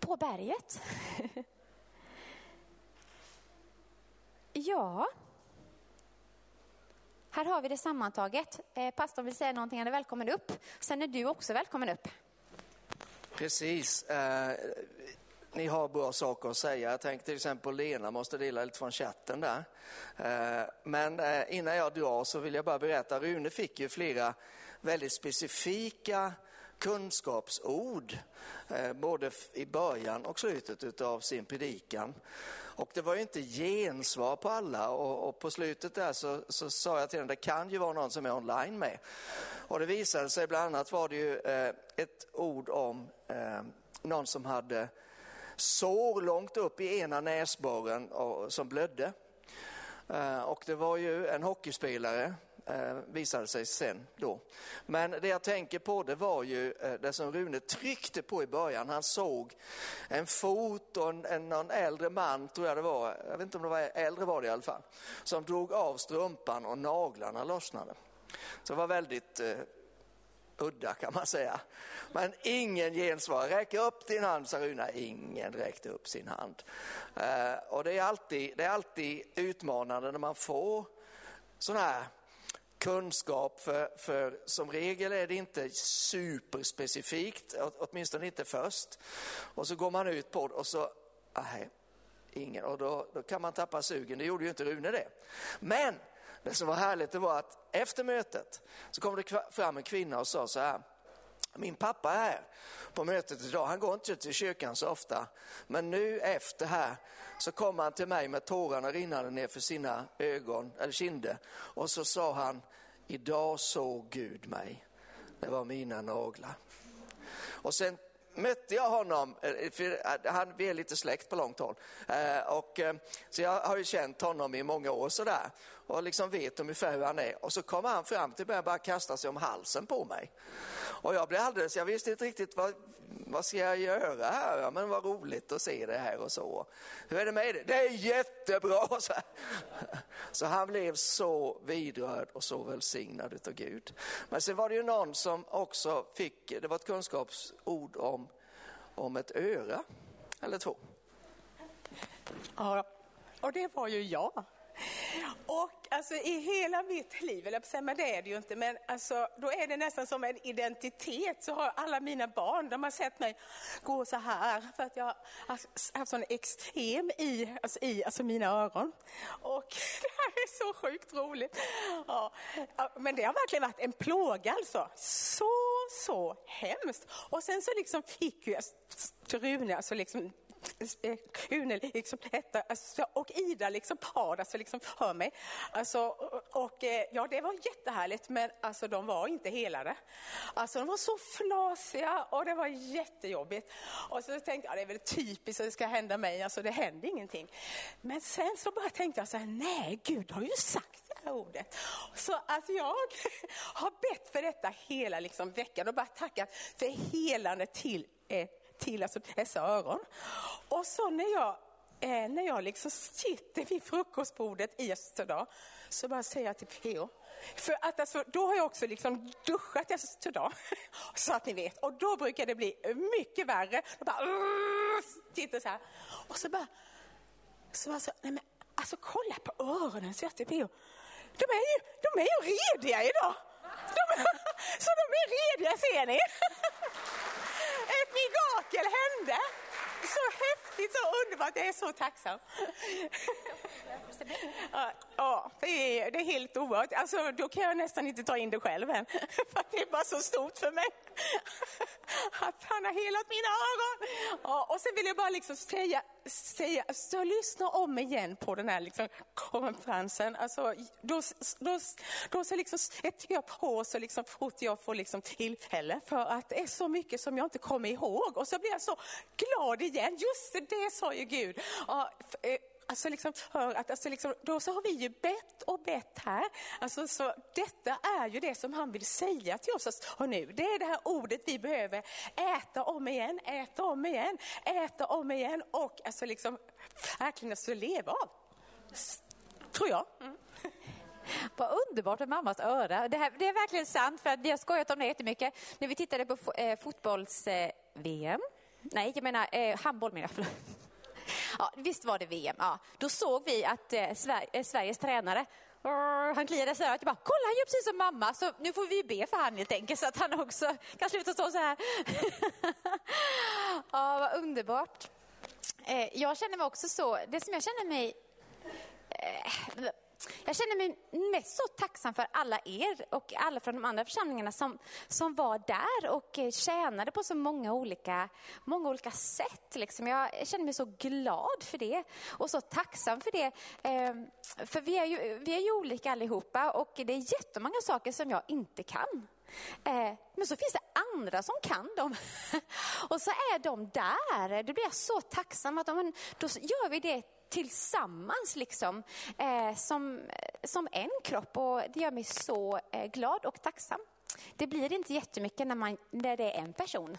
på berget. ja, här har vi det sammantaget. Eh, pastorn vill säga någonting, han är välkommen upp. Sen är du också välkommen upp. Precis. Eh, ni har bra saker att säga. Jag tänkte till exempel Lena måste dela lite från chatten där. Eh, men eh, innan jag drar så vill jag bara berätta, Rune fick ju flera väldigt specifika kunskapsord, eh, både i början och slutet av sin predikan. Och det var ju inte gensvar på alla och, och på slutet där så, så, sa jag till henne, det kan ju vara någon som är online med. Och det visade sig bland annat var det ju eh, ett ord om eh, någon som hade sår långt upp i ena näsborren och, som blödde. Eh, och det var ju en hockeyspelare eh, visade sig sen då. Men det jag tänker på det var ju eh, det som Rune tryckte på i början. Han såg en fot och en, en, någon äldre man, tror jag det var, jag vet inte om det var äldre var det i alla fall, som drog av strumpan och naglarna lossnade. Så det var väldigt eh, udda kan man säga. Men ingen gensvar. Räck upp din hand, sa Runa. Ingen räckte upp sin hand. Eh, och det är, alltid, det är alltid utmanande när man får sådana här kunskap, för, för som regel är det inte superspecifikt, åtminstone inte först. Och så går man ut på det och så, ah, nej, ingen, och då, då kan man tappa sugen. Det gjorde ju inte Rune det. Men det som var härligt det var att efter mötet så kom det fram en kvinna och sa så här, min pappa är här på mötet idag, han går inte till kyrkan så ofta, men nu efter här så kom han till mig med tårarna rinnande ner för sina ögon, eller kinder. Och så sa han, idag såg Gud mig. Det var mina naglar. Och sen mötte jag honom, eh, för han, vi är lite släkt på långt håll. Eh, och, eh, så jag har ju känt honom i många år sådär och liksom vet ungefär hur han är. Och så kommer han fram till mig och bara kastar sig om halsen på mig. Och jag blev alldeles, jag visste inte riktigt vad, vad ska jag göra här? Ja, men vad roligt att se det här och så. Hur är det med det? Det är jättebra! Så, så han blev så vidrörd och så välsignad utav Gud. Men sen var det ju någon som också fick, det var ett kunskapsord om, om ett öra, eller två. Ja, och det var ju jag. Och alltså i hela mitt liv, eller men det är det ju inte, men alltså, då är det nästan som en identitet. Så har alla mina barn, de har sett mig gå så här för att jag har haft sån extrem i, alltså, i alltså mina öron. Och det här är så sjukt roligt. Ja, men det har verkligen varit en plåga alltså. Så, så hemskt. Och sen så liksom fick ju Rune, alltså liksom Kune liksom hette, alltså, och Ida liksom par, alltså liksom hör mig. Alltså, och eh, ja, det var jättehärligt, men alltså de var inte helade. Alltså de var så flasiga och det var jättejobbigt. Och så tänkte jag, det är väl typiskt att det ska hända mig, alltså det hände ingenting. Men sen så bara tänkte jag så här, nej, Gud har ju sagt det här ordet. Så alltså jag har bett för detta hela liksom veckan och bara tackat för helande till eh, till alltså dessa öron. Och så när jag eh, när jag liksom sitter vid frukostbordet i Österdal så bara säger jag till P.O. För att alltså, då har jag också liksom duschat i Österdal, så att ni vet. Och då brukar det bli mycket värre. Jag bara, tittar så här. Och så bara, så bara så, nej men alltså kolla på öronen, så jag till P.O. De är ju, de är ju rediga idag. De, så de är rediga ser ni. Ett mirakel hände. Så häftigt, så underbart. Jag är så tacksam. Ja, det är, det är helt oerhört. Alltså, då kan jag nästan inte ta in det själv än. För det är bara så stort för mig. Att han har helat mina ögon. Ja, och sen vill jag bara liksom säga, säga så lyssna om igen på den här liksom konferensen. Alltså, då, då, då så liksom sätter jag på så liksom fort jag får liksom tillfälle. För att det är så mycket som jag inte kommer ihåg. Och så blir jag så glad igen. Just det, det sa ju Gud. Ja, eh, Alltså liksom för att, alltså liksom, då så har vi ju bett och bett här. Alltså så detta är ju det som han vill säga till oss. Alltså, nu, det är det här ordet vi behöver äta om igen, äta om igen, äta om igen och alltså liksom verkligen alltså leva av. Tror jag. Mm. Vad underbart med mammas öra. Det, här, det är verkligen sant, för vi har skojat om det jättemycket. När vi tittade på fotbolls-VM, eh, eh nej jag menar eh, handboll menar jag, Ja, visst var det VM. Ja. Då såg vi att eh, Sver eh, Sveriges tränare han kliade sig örat. Bara, Kolla, han gör precis som mamma. Så nu får vi be för han helt enkelt så att han också kan sluta stå så här. ja, vad underbart. Eh, jag känner mig också så, det som jag känner mig eh, jag känner mig mest så tacksam för alla er och alla från de andra församlingarna som, som var där och eh, tjänade på så många olika, många olika sätt. Liksom. Jag känner mig så glad för det och så tacksam för det. Ehm, för vi är, ju, vi är ju olika allihopa och det är jättemånga saker som jag inte kan. Eh, men så finns det andra som kan dem. Och så är de där. Då blir jag så tacksam att de, då gör vi det tillsammans liksom, eh, som, som en kropp och det gör mig så eh, glad och tacksam. Det blir inte jättemycket när, man, när det är en person.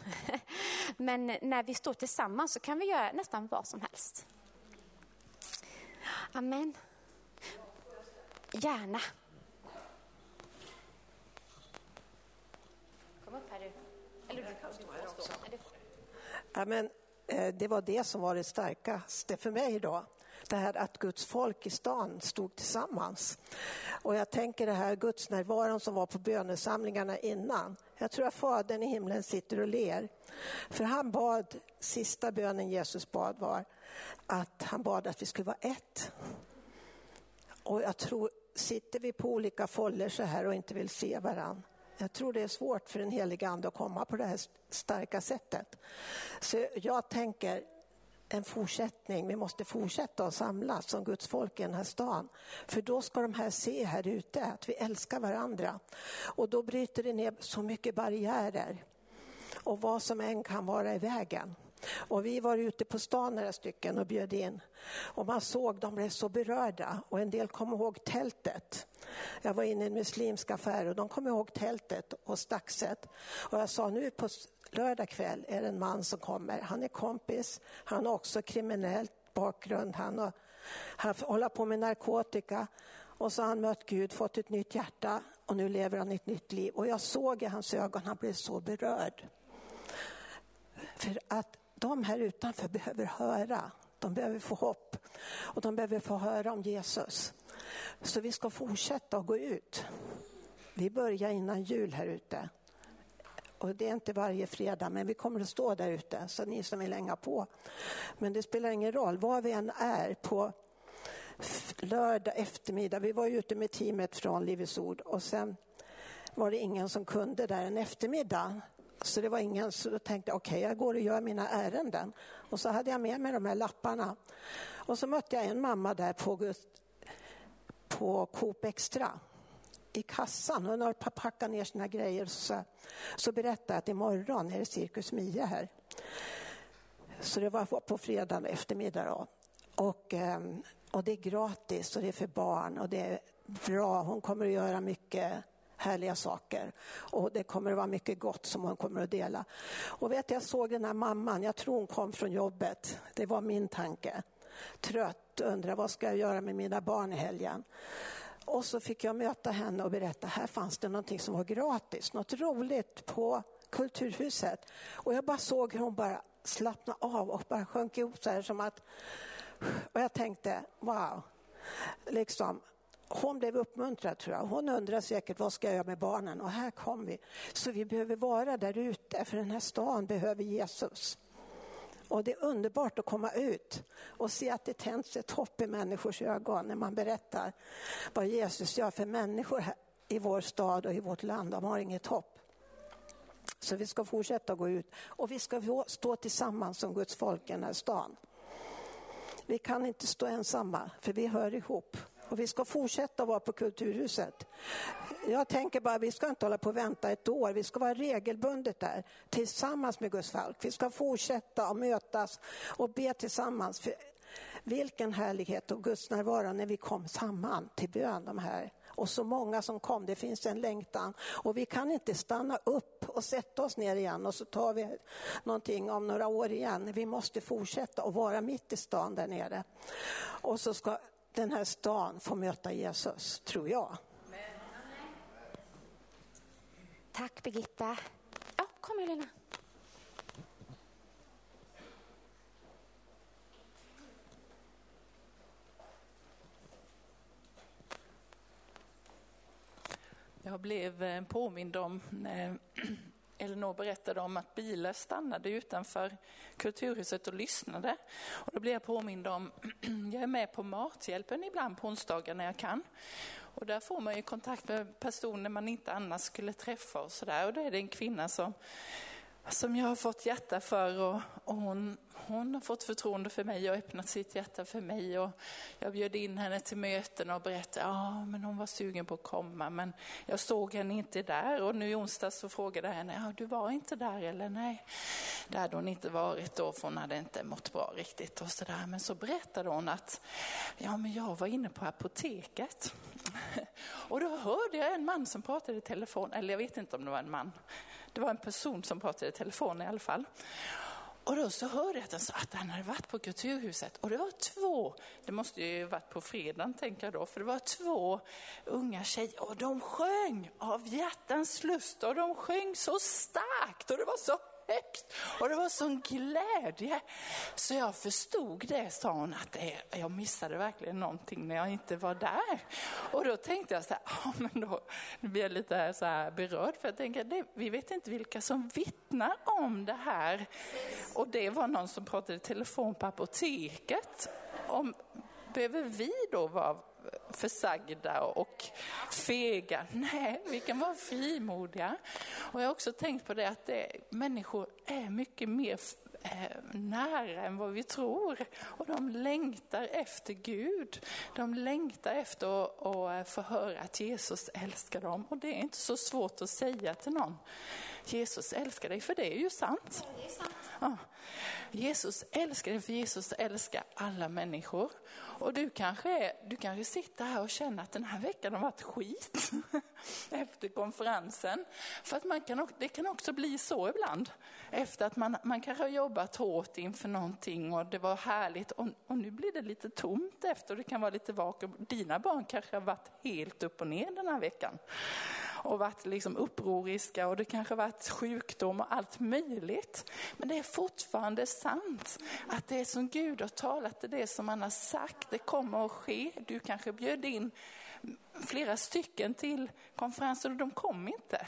Men när vi står tillsammans så kan vi göra nästan vad som helst. Amen. Gärna. Kom upp här du. Eller du, kan stå. här men, Amen. Eh, det var det som var det starkaste för mig idag det här att Guds folk i stan stod tillsammans. Och jag tänker det här gudsnärvaron som var på bönesamlingarna innan. Jag tror att Fadern i himlen sitter och ler. För han bad, sista bönen Jesus bad var att han bad att vi skulle vara ett. Och jag tror, sitter vi på olika foller så här och inte vill se varann, jag tror det är svårt för den heliga Ande att komma på det här starka sättet. Så jag tänker, en fortsättning. Vi måste fortsätta att samlas som Guds folk i den här stan. För då ska de här se här ute att vi älskar varandra. Och då bryter det ner så mycket barriärer och vad som än kan vara i vägen. Och vi var ute på stan några stycken och bjöd in. Och man såg, de blev så berörda. Och en del kom ihåg tältet. Jag var inne i en muslimsk affär och de kom ihåg tältet och staxet. Och jag sa, nu på lördag kväll är det en man som kommer. Han är kompis, han har också kriminell bakgrund. Han, har, han håller på med narkotika och så har han mött Gud, fått ett nytt hjärta och nu lever han ett nytt liv. Och jag såg i hans ögon, han blev så berörd. För att de här utanför behöver höra, de behöver få hopp och de behöver få höra om Jesus. Så vi ska fortsätta att gå ut. Vi börjar innan jul här ute. Och det är inte varje fredag, men vi kommer att stå där ute, så ni som vill hänga på. Men det spelar ingen roll, var vi än är på lördag eftermiddag. Vi var ute med teamet från Livets Ord och sen var det ingen som kunde där en eftermiddag. Så det var ingen, så då tänkte jag okej, okay, jag går och gör mina ärenden. Och så hade jag med mig de här lapparna. Och så mötte jag en mamma där på, på Coop Extra i kassan. Hon höll på att packa ner sina grejer. Så, så berättade jag att imorgon är det Cirkus Mia här. Så det var på fredag eftermiddag. Då. Och, ehm, och det är gratis och det är för barn och det är bra. Hon kommer att göra mycket härliga saker. Och det kommer att vara mycket gott som hon kommer att dela. Och vet jag såg den här mamman, jag tror hon kom från jobbet. Det var min tanke. trött, undrar vad ska jag göra med mina barn i helgen. Och så fick jag möta henne och berätta, här fanns det någonting som var gratis, något roligt på Kulturhuset. Och jag bara såg hur hon bara slappnade av och bara sjönk ihop så här som att... Och jag tänkte, wow. Liksom, hon blev uppmuntrad tror jag. Hon undrar säkert vad ska jag göra med barnen och här kom vi. Så vi behöver vara där ute för den här stan behöver Jesus. Och det är underbart att komma ut och se att det tänds ett hopp i människors ögon när man berättar vad Jesus gör för människor här i vår stad och i vårt land. De har inget hopp. Så vi ska fortsätta gå ut och vi ska stå tillsammans som Guds folk i den här stan. Vi kan inte stå ensamma för vi hör ihop. Och vi ska fortsätta vara på Kulturhuset. Jag tänker bara, vi ska inte hålla på och vänta ett år. Vi ska vara regelbundet där tillsammans med Gus Falk. Vi ska fortsätta att mötas och be tillsammans. För vilken härlighet och Guds närvaro när vi kom samman till bön de här och så många som kom. Det finns en längtan och vi kan inte stanna upp och sätta oss ner igen och så tar vi någonting om några år igen. Vi måste fortsätta och vara mitt i stan där nere. Och så ska den här stan få möta Jesus, tror jag. Tack Birgitta. Ja, kom Helena. Jag blev eh, påmind om när Elinor berättade om att bilar stannade utanför Kulturhuset och lyssnade. Och då blev jag påmind om, jag är med på Mathjälpen ibland på onsdagar när jag kan. Och där får man ju kontakt med personer man inte annars skulle träffa och sådär. Och då är det en kvinna som som jag har fått hjärta för och, och hon, hon har fått förtroende för mig och öppnat sitt hjärta för mig. Och jag bjöd in henne till möten och berättade att ah, hon var sugen på att komma men jag såg henne inte där. Och nu i onsdags så frågade jag henne, ah, du var inte där eller nej? Det hade hon inte varit då för hon hade inte mått bra riktigt. Och så där. Men så berättade hon att ja, men jag var inne på apoteket. Och då hörde jag en man som pratade i telefon, eller jag vet inte om det var en man. Det var en person som pratade i telefon i alla fall. Och då så hörde jag att han sa att han hade varit på Kulturhuset. Och det var två, det måste ju varit på fredagen tänker jag då, för det var två unga tjejer. Och de sjöng av hjärtans lust och de sjöng så starkt och det var så högt och det var sån glädje. Så jag förstod det, sa hon, att det, jag missade verkligen någonting när jag inte var där. Och då tänkte jag så här, ja, men då, blir jag lite så här berörd för jag tänker, det, vi vet inte vilka som vittnar om det här. Och det var någon som pratade i telefon på apoteket. Om, behöver vi då vara försagda och fega. Nej, vi kan vara frimodiga. Och jag har också tänkt på det att det, människor är mycket mer eh, nära än vad vi tror. Och de längtar efter Gud. De längtar efter att, att få höra att Jesus älskar dem. Och det är inte så svårt att säga till någon. Jesus älskar dig, för det är ju sant. Ja, är sant. Ja. Jesus älskar dig, för Jesus älskar alla människor. Och du kanske, du kanske sitter här och känner att den här veckan har varit skit efter konferensen. För att man kan, det kan också bli så ibland. Efter att man, man kanske har jobbat hårt inför någonting och det var härligt och, och nu blir det lite tomt efter och det kan vara lite vakuum. Dina barn kanske har varit helt upp och ner den här veckan och varit liksom upproriska och det kanske varit sjukdom och allt möjligt. Men det är fortfarande sant att det som Gud har talat, är det som han har sagt, det kommer att ske. Du kanske bjöd in flera stycken till konferenser och de kom inte.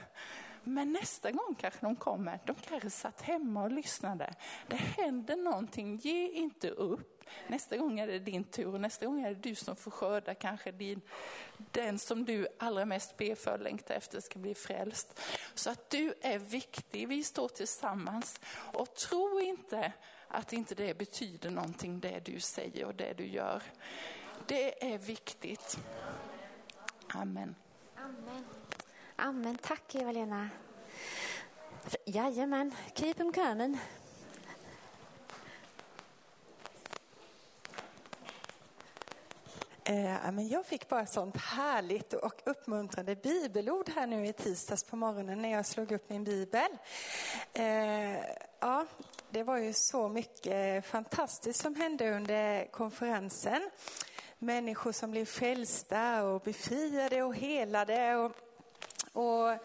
Men nästa gång kanske de kommer, de kanske satt hemma och lyssnade. Det händer någonting, ge inte upp. Nästa gång är det din tur och nästa gång är det du som får skörda kanske din, den som du allra mest ber för längtar efter ska bli frälst. Så att du är viktig, vi står tillsammans och tro inte att inte det betyder någonting det du säger och det du gör. Det är viktigt. Amen. Amen. Amen. Tack Eva-Lena. Jajamän, keep them coming. Eh, men jag fick bara sånt härligt och uppmuntrande bibelord här nu i tisdags på morgonen när jag slog upp min bibel. Eh, ja, det var ju så mycket fantastiskt som hände under konferensen. Människor som blev frälsta och befriade och helade. Och, och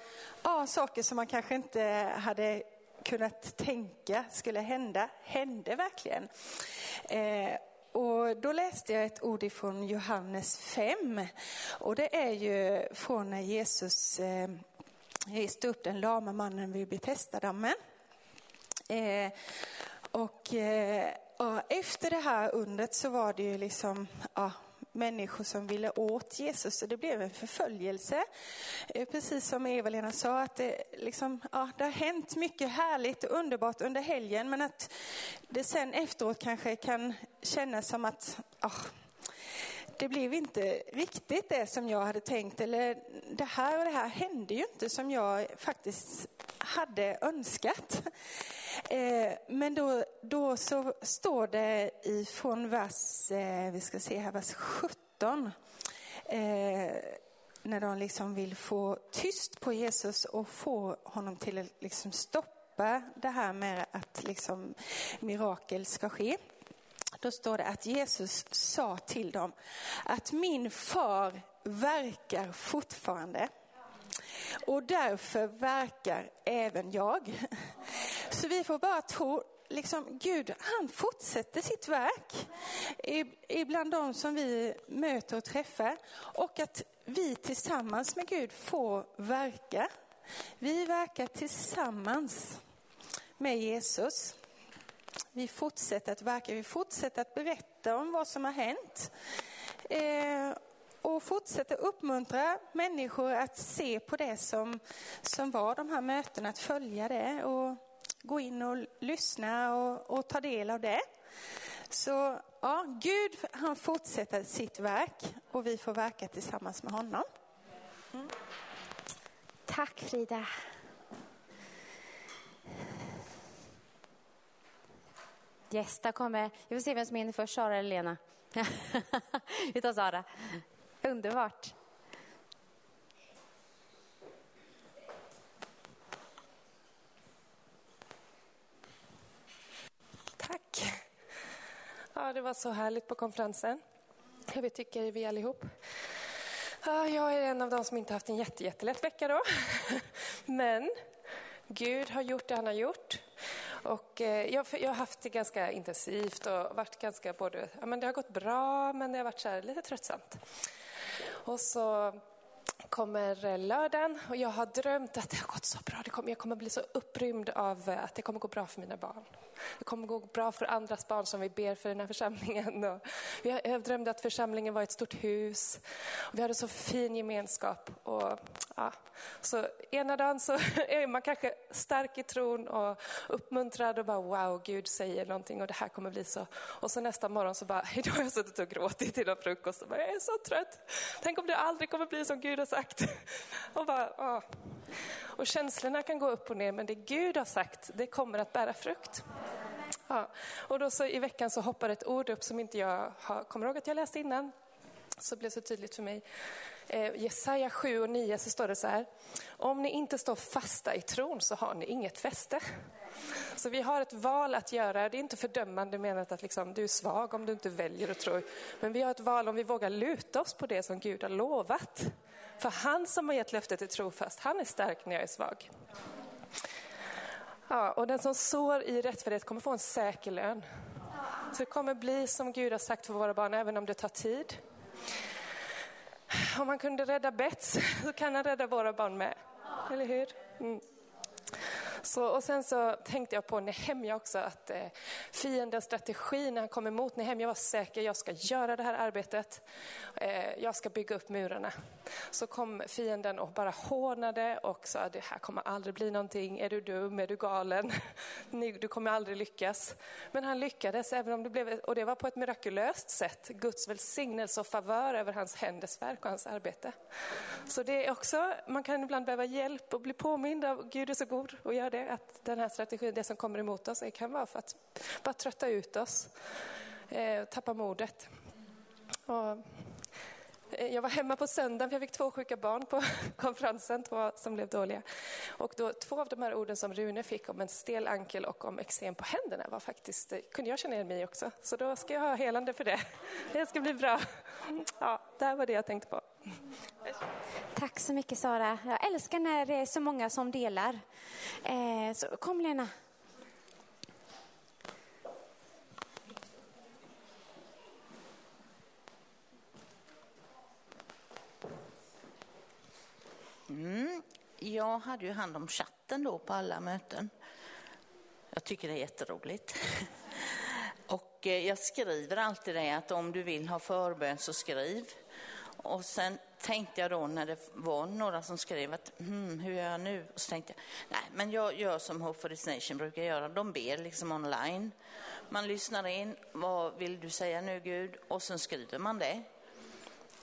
ja, saker som man kanske inte hade kunnat tänka skulle hända, hände verkligen. Eh, och då läste jag ett ord ifrån Johannes 5. Och det är ju från när Jesus eh, reste upp den lama mannen vid Betestadammen. Eh, och, eh, och efter det här undret så var det ju liksom, ja, människor som ville åt Jesus och det blev en förföljelse. Eh, precis som Eva-Lena sa, att det, liksom, ja, det har hänt mycket härligt och underbart under helgen men att det sen efteråt kanske kan kännas som att oh, det blev inte riktigt det som jag hade tänkt. Eller det här och det här hände ju inte som jag faktiskt hade önskat. Eh, men då, då så står det ifrån vers, eh, vi ska se här, vers 17. Eh, när de liksom vill få tyst på Jesus och få honom till att liksom stoppa det här med att liksom mirakel ska ske. Då står det att Jesus sa till dem att min far verkar fortfarande och därför verkar även jag. Så vi får bara tro, liksom Gud han fortsätter sitt verk ibland de som vi möter och träffar och att vi tillsammans med Gud får verka. Vi verkar tillsammans med Jesus. Vi fortsätter att verka, vi fortsätter att berätta om vad som har hänt. Eh, och fortsätter uppmuntra människor att se på det som, som var de här mötena, att följa det och gå in och lyssna och, och ta del av det. Så ja, Gud han fortsätter sitt verk och vi får verka tillsammans med honom. Mm. Tack Frida. Yes, där kommer, vi får se vem som är inne först, Sara eller Lena. vi tar Sara. Underbart. Tack. Ja, det var så härligt på konferensen. Vi tycker vi allihop. Ja, jag är en av dem som inte haft en jätte, jättelätt vecka då. Men Gud har gjort det han har gjort. Och eh, jag, jag, har haft det ganska intensivt och varit ganska både, ja, men det har gått bra men det har varit så lite tröttsamt. Och så kommer eh, lördagen och jag har drömt att det har gått så bra. Det kommer, jag kommer bli så upprymd av eh, att det kommer gå bra för mina barn. Det kommer gå bra för andras barn som vi ber för i den här församlingen. Och jag drömde att församlingen var ett stort hus. Och vi hade så fin gemenskap. Och, ja, så ena dagen så är man kanske stark i tron och uppmuntrad och bara wow, Gud säger någonting och det här kommer bli så. Och så nästa morgon så bara, idag har jag suttit och gråtit till frukost och bara, jag är så trött. Tänk om det aldrig kommer bli som Gud har sagt. Och, bara, och känslorna kan gå upp och ner men det Gud har sagt, det kommer att bära frukt. Ja. Och då så i veckan så hoppar ett ord upp som inte jag har, kommer ihåg att jag läste innan. Så det blev så tydligt för mig. Eh, Jesaja 7 och 9 så står det så här. Om ni inte står fasta i tron så har ni inget fäste. Så vi har ett val att göra. Det är inte fördömande menat att liksom, du är svag om du inte väljer att tro. Men vi har ett val om vi vågar luta oss på det som Gud har lovat. För han som har gett löftet är trofast. Han är stark när jag är svag. Ja, och den som sår i rättfärdighet kommer få en säker lön. Så det kommer bli som Gud har sagt för våra barn, även om det tar tid. Om man kunde rädda Bets så kan han rädda våra barn med. Eller hur? Mm. Så, och sen så tänkte jag på Nehemja också, att eh, fiendens strategi när han kom emot Nehemja var säker, jag ska göra det här arbetet, eh, jag ska bygga upp murarna. Så kom fienden och bara hånade och sa, det här kommer aldrig bli någonting, är du dum, är du galen, du kommer aldrig lyckas. Men han lyckades, även om det blev, och det var på ett mirakulöst sätt, Guds välsignelse och favör över hans händers verk och hans arbete. Så det är också, man kan ibland behöva hjälp och bli påmind av Gud är så god och gör det, att den här strategin, det som kommer emot oss, det kan vara för att bara trötta ut oss, eh, tappa modet. Och eh, jag var hemma på söndagen för jag fick två sjuka barn på konferensen, två som blev dåliga. Och då, två av de här orden som Rune fick om en stel ankel och om eksem på händerna var faktiskt, eh, kunde jag känna igen mig också. Så då ska jag ha helande för det. Det ska bli bra. Ja, det här var det jag tänkte på. Tack så mycket Sara. Jag älskar när det är så många som delar. Eh, så kom Lena. Mm. Jag hade ju hand om chatten då på alla möten. Jag tycker det är jätteroligt. Och eh, jag skriver alltid det att om du vill ha förbön så skriv. Och sen tänkte jag då när det var några som skrev att hmm, hur gör jag nu? Och så tänkte jag, nej men jag gör som Hope for this Nation brukar göra, de ber liksom online. Man lyssnar in, vad vill du säga nu Gud? Och sen skriver man det.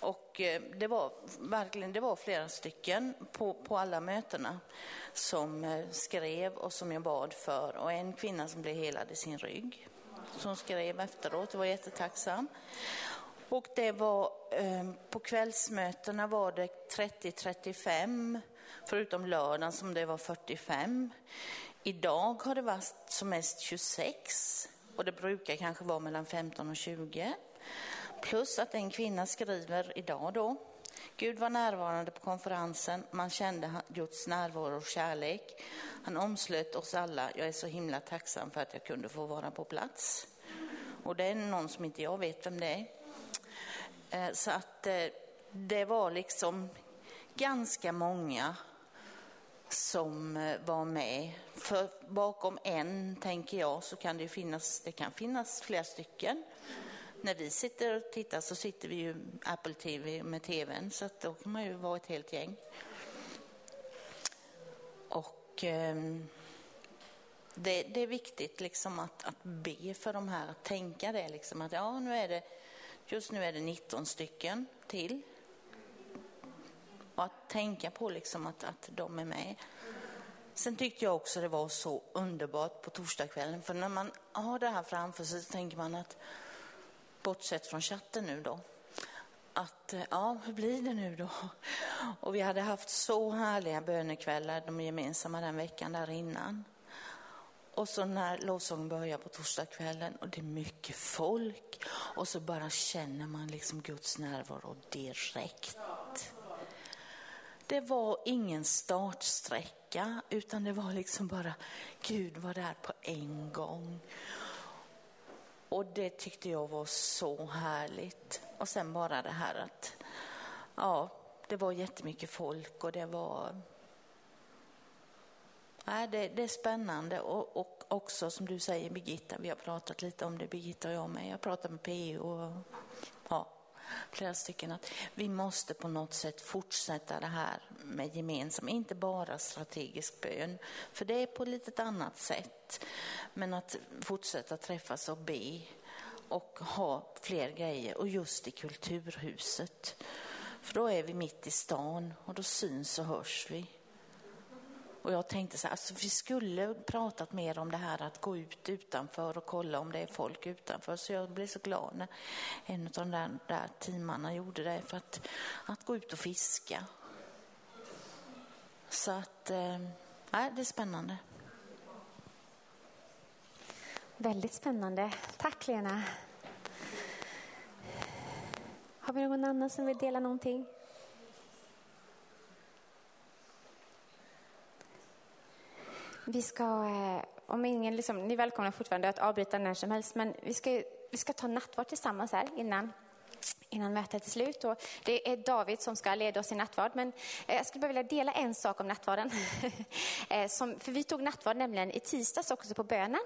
Och eh, det var verkligen, det var flera stycken på, på alla mötena som eh, skrev och som jag bad för. Och en kvinna som blev helad i sin rygg. Som skrev efteråt, det var jättetacksam. Och det var, ehm, på kvällsmötena var det 30-35, förutom lördagen som det var 45. Idag har det varit som mest 26 och det brukar kanske vara mellan 15 och 20. Plus att en kvinna skriver idag då. Gud var närvarande på konferensen. Man kände Guds närvaro och kärlek. Han omslöt oss alla. Jag är så himla tacksam för att jag kunde få vara på plats. Och det är någon som inte jag vet vem det är. Eh, så att eh, det var liksom ganska många som eh, var med. För bakom en, tänker jag, så kan det finnas, det kan finnas flera stycken när vi sitter och tittar så sitter vi ju Apple TV med tvn så att då kan man ju vara ett helt gäng. Och eh, det, det, är viktigt liksom att, att be för de här, att tänka det liksom att ja, nu är det, just nu är det 19 stycken till. Och att tänka på liksom att, att de är med. Sen tyckte jag också det var så underbart på torsdagskvällen, för när man har det här framför sig så tänker man att bortsett från chatten nu då, att eh, ja, hur blir det nu då? Och vi hade haft så härliga bönekvällar, de gemensamma den veckan där innan. Och så när lovsången börjar på torsdagskvällen och det är mycket folk och så bara känner man liksom Guds närvaro direkt. Det var ingen startsträcka utan det var liksom bara Gud var där på en gång. Och det tyckte jag var så härligt. Och sen bara det här att, ja, det var jättemycket folk och det var... Nej, det, det är spännande och, och också som du säger Birgitta, vi har pratat lite om det Birgitta och jag med. Jag pratar med PO och ja, flera stycken att vi måste på något sätt fortsätta det här med gemensam, inte bara strategisk bön, för det är på ett lite annat sätt. Men att fortsätta träffas och be och ha fler grejer och just i Kulturhuset. För då är vi mitt i stan och då syns och hörs vi. Och jag tänkte så här, alltså vi skulle pratat mer om det här att gå ut utanför och kolla om det är folk utanför. Så jag blev så glad när en av de där, där teamarna gjorde det för att, att gå ut och fiska. Så att, eh, det är spännande. Väldigt spännande. Tack Lena. Har vi någon annan som vill dela någonting? Vi ska, eh, om ingen, liksom, ni är välkomna fortfarande att avbryta när som helst, men vi ska, vi ska ta nattvard tillsammans här innan innan mötet är slut. Och det är David som ska leda oss i nattvard. Men eh, jag skulle bara vilja dela en sak om nattvarden. Eh, som, för vi tog nattvard nämligen i tisdags också på bönen.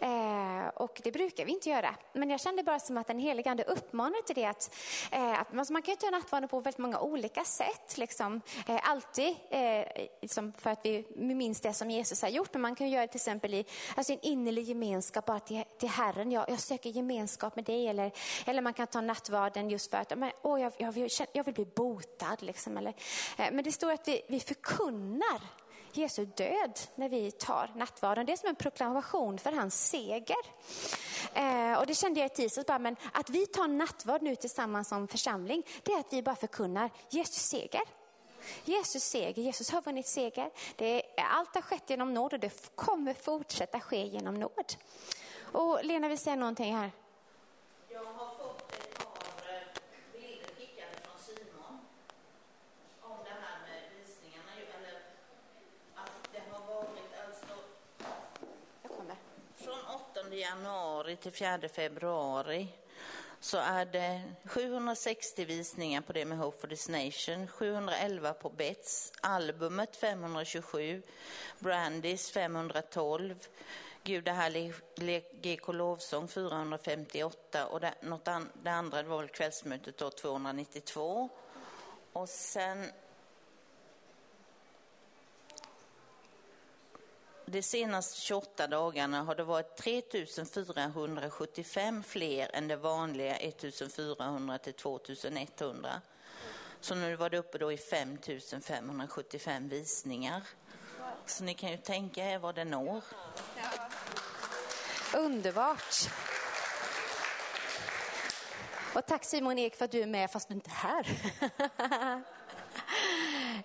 Eh, och det brukar vi inte göra. Men jag kände bara som att den helige ande uppmanar till det. Att, eh, att man, man kan ju ta nattvarden på väldigt många olika sätt. Liksom. Eh, alltid eh, liksom för att vi minns det som Jesus har gjort. Men man kan göra det till exempel i alltså en innerlig gemenskap bara till, till Herren. Jag, jag söker gemenskap med dig. Eller, eller man kan ta nattvarden just för att men, åh, jag, jag, vill, jag vill bli botad. Liksom. Eller, eh, men det står att vi, vi förkunnar Jesu död när vi tar nattvarden. Det är som en proklamation för hans seger. Eh, och det kände jag i tisdags, bara, men att vi tar nattvard nu tillsammans som församling, det är att vi bara förkunnar Jesus seger. Jesus seger, Jesus har vunnit seger. Det är, allt har skett genom nåd och det kommer fortsätta ske genom nåd. Och Lena vill säga någonting här. Jag har fått ett par eh, bilder skickade från Simon om det här med visningarna. Eller att det har varit alltså Jag kommer. från 8 januari till 4 februari så är det 760 visningar på det med Hope for this Nation, 711 på Bets, albumet 527, Brandys 512, Gud är härlig, GK lovsång 458 och det, något an, det andra var väl kvällsmötet då 292. Och sen de senaste 28 dagarna har det varit 3475 fler än det vanliga 1 400 till 2 100. Så nu var det uppe då i 5575 visningar. Så ni kan ju tänka er vad det når. Underbart. Och tack Simon Ek för att du är med fast du inte är här.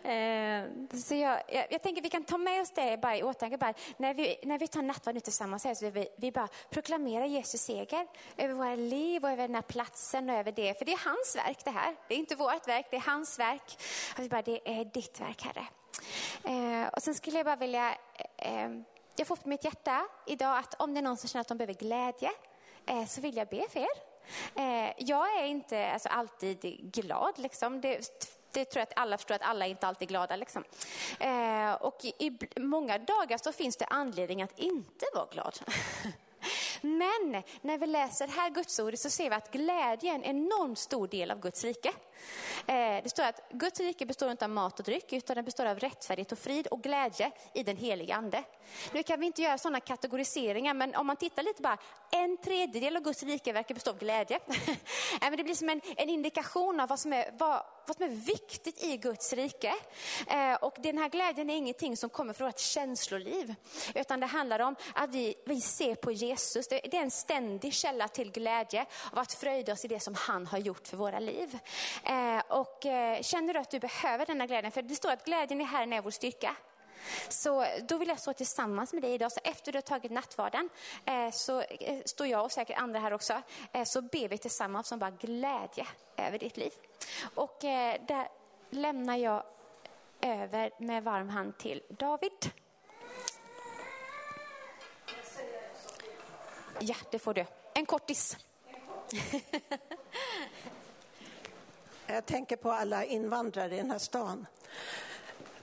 Eh, så jag, jag, jag, tänker vi kan ta med oss det bara i åtanke. Bara, när, vi, när vi tar nattvard nu tillsammans här, så vi, vi bara proklamerar Jesus seger över våra liv och över den här platsen och över det. För det är hans verk det här. Det är inte vårt verk, det är hans verk. Och vi bara, det är ditt verk Herre. Eh, och sen skulle jag bara vilja, eh, jag får på mitt hjärta idag att om det är någon som känner att de behöver glädje eh, så vill jag be för er. Eh, jag är inte alltså, alltid glad. Liksom. Det, det tror jag att alla förstår att alla är inte alltid är glada. Liksom. Eh, och i, i, många dagar så finns det anledning att inte vara glad. Men när vi läser här Gudsordet så ser vi att glädje är en enormt stor del av Guds rike. Eh, det står att Guds rike består inte av mat och dryck utan det består av rättfärdighet och frid och glädje i den heliga ande. Nu kan vi inte göra sådana kategoriseringar men om man tittar lite bara, en tredjedel av Guds rike verkar bestå av glädje. det blir som en, en indikation av vad som, är, vad, vad som är viktigt i Guds rike. Eh, och den här glädjen är ingenting som kommer från ett känsloliv utan det handlar om att vi, vi ser på Jesus. Det, det är en ständig källa till glädje av att fröjda oss i det som han har gjort för våra liv. Eh, och eh, känner du att du behöver denna glädjen, för det står att glädjen i Herren är vår styrka. Så då vill jag stå tillsammans med dig idag. Så efter du har tagit nattvarden eh, så eh, står jag och säkert andra här också. Eh, så ber vi tillsammans om bara glädje över ditt liv. Och eh, där lämnar jag över med varm hand till David. Ja, det får du. En kortis. Jag tänker på alla invandrare i den här stan.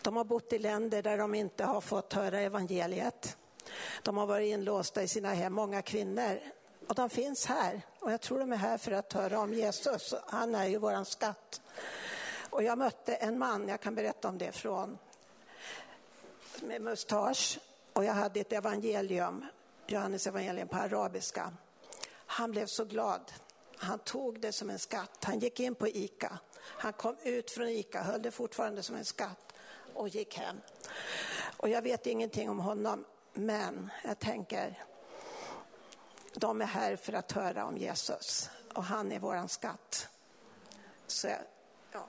De har bott i länder där de inte har fått höra evangeliet. De har varit inlåsta i sina hem, många kvinnor. Och de finns här. Och jag tror de är här för att höra om Jesus. Han är ju våran skatt. Och jag mötte en man, jag kan berätta om det, från med mustasch. Och jag hade ett evangelium, Johannes evangelium på arabiska. Han blev så glad. Han tog det som en skatt. Han gick in på ICA. Han kom ut från ICA, höll det fortfarande som en skatt och gick hem. Och jag vet ingenting om honom, men jag tänker, de är här för att höra om Jesus och han är våran skatt. Så jag, ja.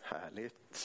Härligt.